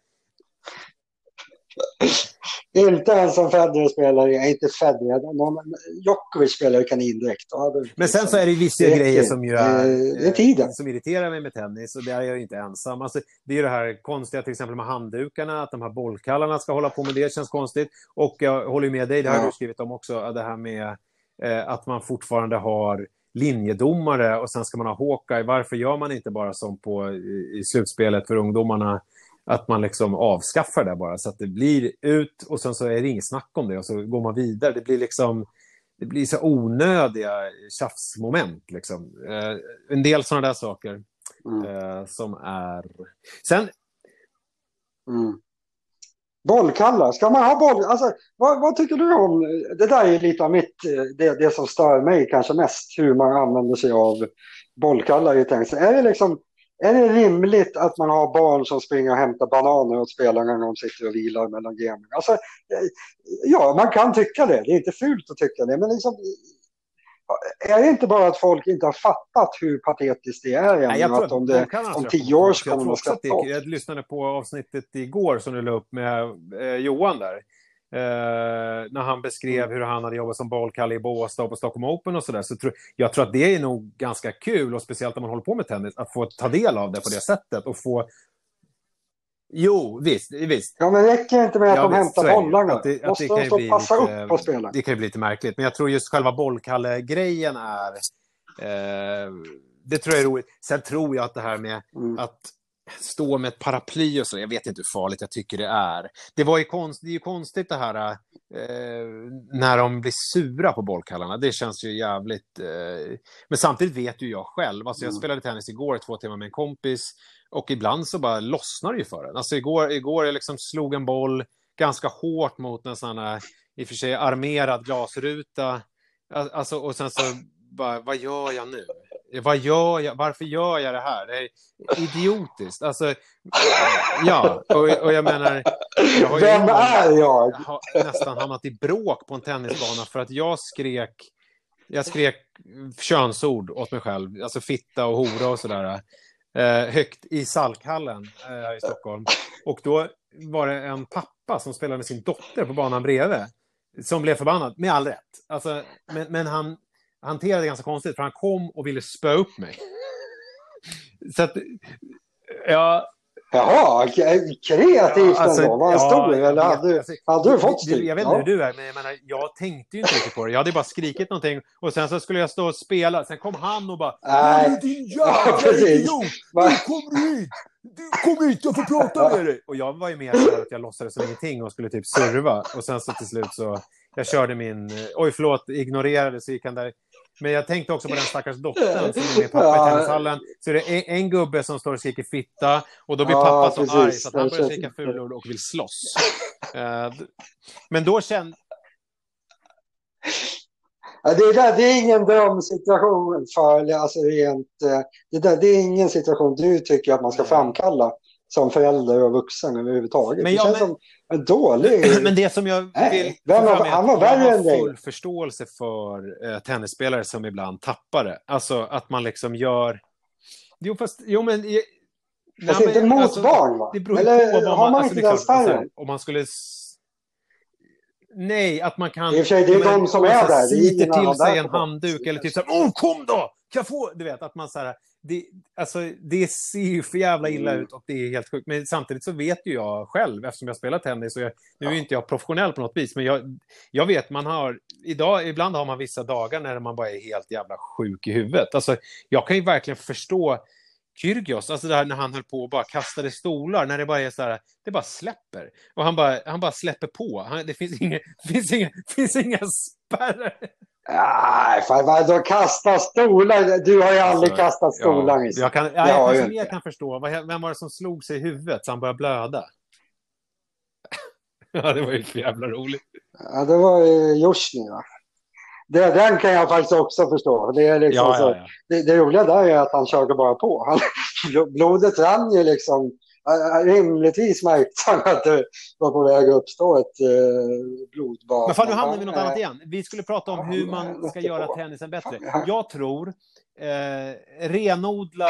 Inte ens som Federer spelar, i- inte Federer, någon, Djokovic spelar ju kanindräkt. Det- Men sen så är det vissa det- grejer som är, det- det är tiden. som irriterar mig med tennis och där är jag inte ensam. Alltså, det är ju det här konstiga till exempel med handdukarna, att de här bollkallarna ska hålla på med det känns konstigt. Och jag håller med dig, det har Ja. du skrivit om också, det här med eh, att man fortfarande har linjedomare och sen ska man ha Hawkeye. Varför gör man inte bara som på, i, i slutspelet för ungdomarna, att man liksom avskaffar det bara så att det blir ut och sen så är det inget snack om det och så går man vidare. Det blir liksom det blir så onödiga tjafsmoment. Liksom. Eh, en del sådana där saker Mm. eh, som är... Sen, Mm. Bollkallar, ska man ha boll? Alltså, vad, vad tycker du om, det där är lite av mitt, eh, det, det som stör mig kanske mest, hur man använder sig av bollkallar i tennis. Är det liksom, är det rimligt att man har barn som springer och hämtar bananer åt spelarna när de sitter och vilar mellan gamen? Alltså, eh, ja, man kan tycka det, det är inte fult att tycka det, men liksom, är det inte bara att folk inte har fattat hur patetiskt det är än? nej, jag tror att om, det, om tio år så kommer också att skratta åt Jag lyssnade på avsnittet igår som du la upp med eh, Johan där. Eh, när han beskrev Mm. hur han hade jobbat som bollkalle i Båstad och på Stockholm Open och sådär. Så tror, jag tror att det är nog ganska kul, och speciellt när man håller på med tennis, att få ta del av det på det sättet och få... Jo, visst, visst. Ja, men räcker det inte med att Ja, de visst, hämtar det bollarna? Att det- att Måste det kan de stå och passa lite- upp på spelarna? Det kan ju bli lite märkligt, men jag tror just själva bollkalle-grejen är... Eh, det tror jag är roligt. Sen tror jag att det här med Mm. att stå med ett paraply och så. Jag vet inte hur farligt jag tycker det är. Det, var ju konst, det är ju konstigt det här eh, när de blir sura på bollkallarna. Det känns ju jävligt... Eh, men samtidigt vet ju jag själv. Alltså jag mm. spelade tennis igår två timmar med en kompis och ibland så bara lossnar det ju för en. Alltså igår, igår jag liksom slog en boll ganska hårt mot en sån här, i och för sig armerad glasruta. Alltså, och sen så bara, vad gör jag nu? Vad gör jag? Varför gör jag det här? Det är idiotiskt. Alltså, ja, och, och jag menar... Jag har Vem är jag? har nästan hamnat i bråk på en tennisbana för att jag skrek jag skrek könsord åt mig själv, alltså fitta och hora och sådär, eh, högt i Salkhallen eh, här i Stockholm. Och då var det en pappa som spelade med sin dotter på banan bredvid, som blev förbannad, med all rätt. Alltså, men, men han hanterade det ganska konstigt, för han kom och ville spöa upp mig. Så att, ja... Jaha, kreativt alltså, ändå. Var han ja, stor eller hade, alltså, hade du fått stryk? Jag vet inte ja. hur du är, men jag, menar, jag tänkte ju inte riktigt på det. Jag hade bara skrikit någonting och sen så skulle jag stå och spela. Sen kom han och bara Nej. din jävla idiot! Nu kommer du hit! Du kom hit, jag får prata med dig! Och jag var ju mer så att jag låtsades som ingenting och skulle typ serva. Och sen så till slut så, jag körde min, oj förlåt, ignorerade, så gick han där men jag tänkte också på den stackars dottern som är med pappa ja. i tennishallen. Så är det en, en, gubbe som står och skriker fitta och då blir ja, pappa så arg så att han börjar skrika fulord och vill slåss. uh, men då kände... Ja, det, är, det är ingen drömsituation för, alltså rent, eh, det, där, det är ingen situation du tycker att man ska framkalla som förälder och vuxen överhuvudtaget. Men, ja, det känns men, som en dålig... Men det som jag vill... Nej, vem var, han var värre. Jag har full förståelse för eh, tennisspelare som ibland tappar det. Alltså att man liksom gör... Jo, fast... Jo, men... Fast nej, inte mot alltså, barn, va? Det beror Eller, på vad man... Har man alltså, inte den spärren? Om man skulle... Nej, att man kan... I och för sig, det är men, de som är där. Sliter till sig en handduk eller typ så här, Åh, kom då! Kan jag få... Du vet, att man så här det, alltså, det ser ju för jävla illa mm. ut och det är helt sjukt. Men samtidigt så vet ju jag själv, eftersom jag spelar tennis, och jag, nu är inte jag professionell på något vis, men jag, jag vet, man har, idag, ibland har man vissa dagar när man bara är helt jävla sjuk i huvudet. Alltså, jag kan ju verkligen förstå Kyrgios, alltså det här när han höll på och bara kastade stolar, när det bara är så här, det bara släpper. Och han bara, han bara släpper på. Han, det finns inga, finns inga, finns inga spärrar. Nej, fan vadå kasta stolar? Du har ju aldrig alltså, kastat stolar. Ja, jag kan, ja, jag kanske mer kan förstå. Vem var det som slog sig i huvudet så han började blöda? ja, det var ju för jävla roligt. Ja, det var ju Jusjny, va? Det, den kan jag faktiskt också förstå. Det, är liksom ja, ja, ja. det, det roliga där är att han körde bara på. Han, blodet rann ju liksom rimligtvis märkte han att det var på väg att uppstå ett eh, blodbad. Men fan, nu hamnar vi något annat igen. Vi skulle prata om hur man ska göra tennisen bättre. Jag tror eh, renodla,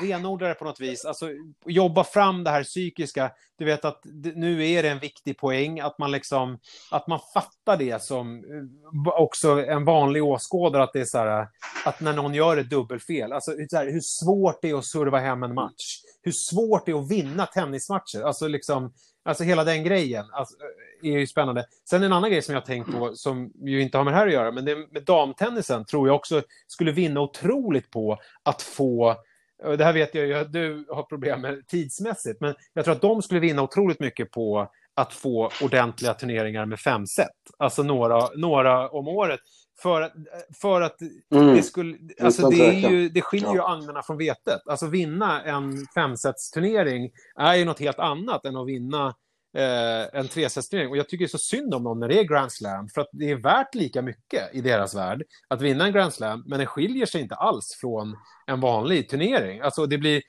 renodla det på något vis. Alltså jobba fram det här psykiska. Du vet att nu är det en viktig poäng att man liksom, att man fattar det som eh, också en vanlig åskådare att det är så här, att när någon gör ett dubbelfel, alltså här, hur svårt det är att serva hem en match hur svårt det är att vinna tennismatcher. Alltså, liksom, alltså hela den grejen alltså, är ju spännande. Sen en annan grej som jag tänkt på, som ju inte har med det här att göra, men det med damtennisen tror jag också skulle vinna otroligt på att få det här vet jag ju att du har problem med tidsmässigt, men jag tror att de skulle vinna otroligt mycket på att få ordentliga turneringar med fem set. Alltså några, några om året. För, för att mm. det skulle... Alltså det, är ju, det skiljer ju agnarna från vetet. Alltså vinna en femsetsturnering är ju något helt annat än att vinna eh, en tresetsturnering. Och jag tycker det är så synd om dem när det är Grand Slam, för att det är värt lika mycket i deras värld att vinna en Grand Slam, men det skiljer sig inte alls från en vanlig turnering. Alltså det blir...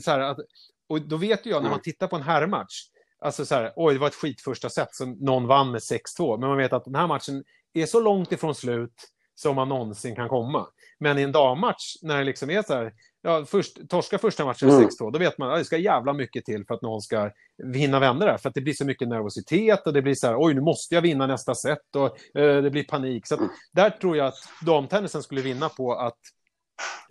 Så här, att, och då vet ju jag, när man tittar på en herrmatch, Alltså så här, oj, det var ett skit första set som någon vann med 6-2. Men man vet att den här matchen är så långt ifrån slut som man någonsin kan komma. Men i en dammatch, när det liksom är så här, ja, först, torska första matchen mm. 6-2, då vet man att det ska jävla mycket till för att någon ska vinna vända där. För att det blir så mycket nervositet och det blir så här, oj, nu måste jag vinna nästa set och eh, det blir panik. Så att, där tror jag att damtennisen skulle vinna på att,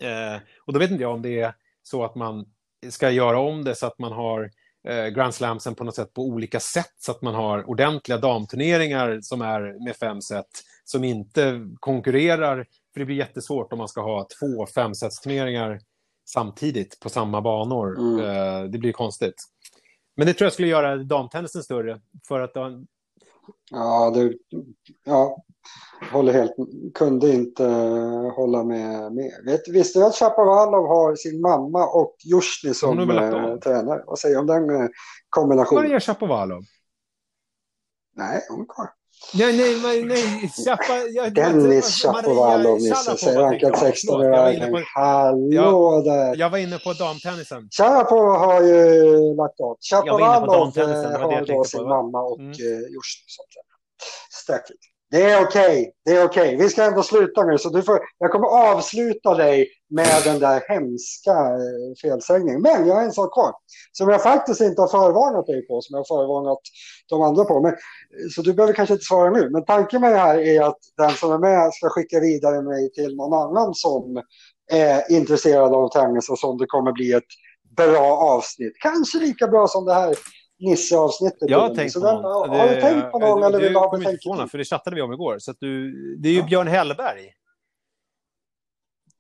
eh, och då vet inte jag om det är så att man ska göra om det så att man har eh, Grand Slamsen på något sätt på olika sätt så att man har ordentliga damturneringar som är med fem set som inte konkurrerar. För det blir jättesvårt om man ska ha två femsetsturneringar samtidigt på samma banor. Mm. Eh, det blir konstigt. Men det tror jag skulle göra damtennisen större. För att de, Ja, du, ja, håller helt, kunde inte hålla med. Vet, visste du att Chapovalov har sin mamma och Jusjny som eh, tränare? Vad säger du om den eh, vad kombinationen? gör Shapovalov? Nej, hon är kvar. Nej, nej, nej, nej. Chapa, jag, Dennis Chapovalov, Nisse, säger rankad jag. 16 i världen. Hallå där! Jag var inne på damtennisen. Sharapova har ju lagt av. Chapovalov jag har då på. sin mamma och Mm. som tränare. Stökigt. Det är okej, det är okej. Vi ska ändå sluta nu, så du får, jag kommer avsluta dig med den där hemska eh, felsägningen. Men jag har en sak kvar, som jag faktiskt inte har förvarnat dig på, som jag har förvarnat de andra på. Men, eh, så du behöver kanske inte svara nu. Men tanken med det här är att den som är med ska skicka vidare mig till någon annan som är intresserad av tennis och som det kommer bli ett bra avsnitt. Kanske lika bra som det här Nisse-avsnittet. Jag har blir. tänkt Så på den- någon. Har du tänkt på någon det- eller vill du ha betänketid? för det chattade vi om igår. Så du, det är ju Ja. Björn Hellberg.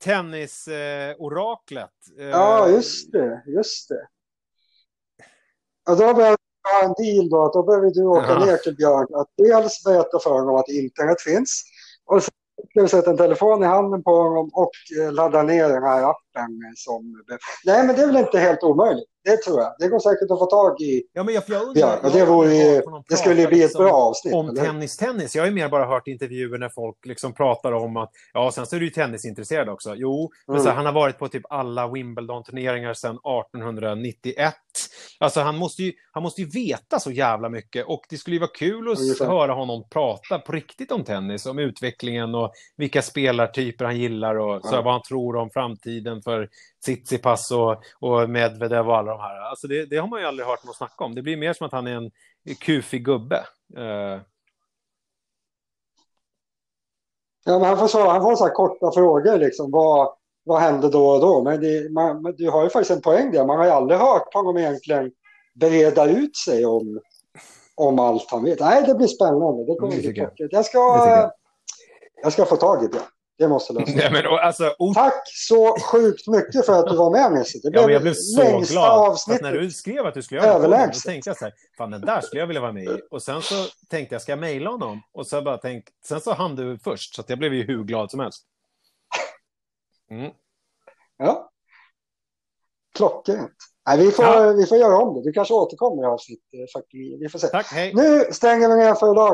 Tennisoraklet. Eh, Ja, just det. Just det. Och då behöver vi ha en deal då, då behöver du åka Ja. ner till Björn att dels berätta för honom att internet finns och sen ska vi sätta en telefon i handen på honom och eh, ladda ner den här appen som... Nej, men det är väl inte helt omöjligt. Det tror jag. Det går säkert att få tag i Ja, men jag, jag undrar, Björn. Och det, vore det skulle bli ett liksom bra avsnitt. Om eller hur? tennis, tennis. Jag har ju mer bara hört intervjuer när folk liksom pratar om att, ja, sen så är du ju tennisintresserad också. Jo, men Mm. så här, han har varit på typ alla Wimbledon-turneringar sedan 1891. Alltså han måste, ju, han måste ju veta så jävla mycket och det skulle ju vara kul att Ungefär. höra honom prata på riktigt om tennis, om utvecklingen och vilka spelartyper han gillar och så Ja. vad han tror om framtiden för Tsitsipas och, och Medvedev och alla de här. Alltså det, det har man ju aldrig hört någon snacka om. Det blir mer som att han är en kufig gubbe. Eh, Ja, men han får, svara, han får så här korta frågor liksom. Vad, vad hände då och då? Men, det, man, men du har ju faktiskt en poäng där. Man har ju aldrig hört honom egentligen breda ut sig om, om allt han vet. Nej, det blir spännande. Det kommer Det bli jag. Jag ska, jag. jag ska få tag i det. Det måste lösas. nej, men, alltså, ort, Tack så sjukt mycket för att du var med Nisse. Det ja, blev men jag blev så glad. Avsnittet. när du skrev att du skulle göra det, då tänkte jag så här, fan den där skulle jag vilja vara med i. Och sen så tänkte jag, ska jag mejla honom? Och så bara tänkt, sen så hann du först, så jag blev ju hur glad som helst. Mm. Ja. Klockrent. Nej, vi, får, Ja. vi får göra om det. Du kanske återkommer i avsnitt eh, 49. Vi får se. Tack, hej! Nu stänger vi ner för idag.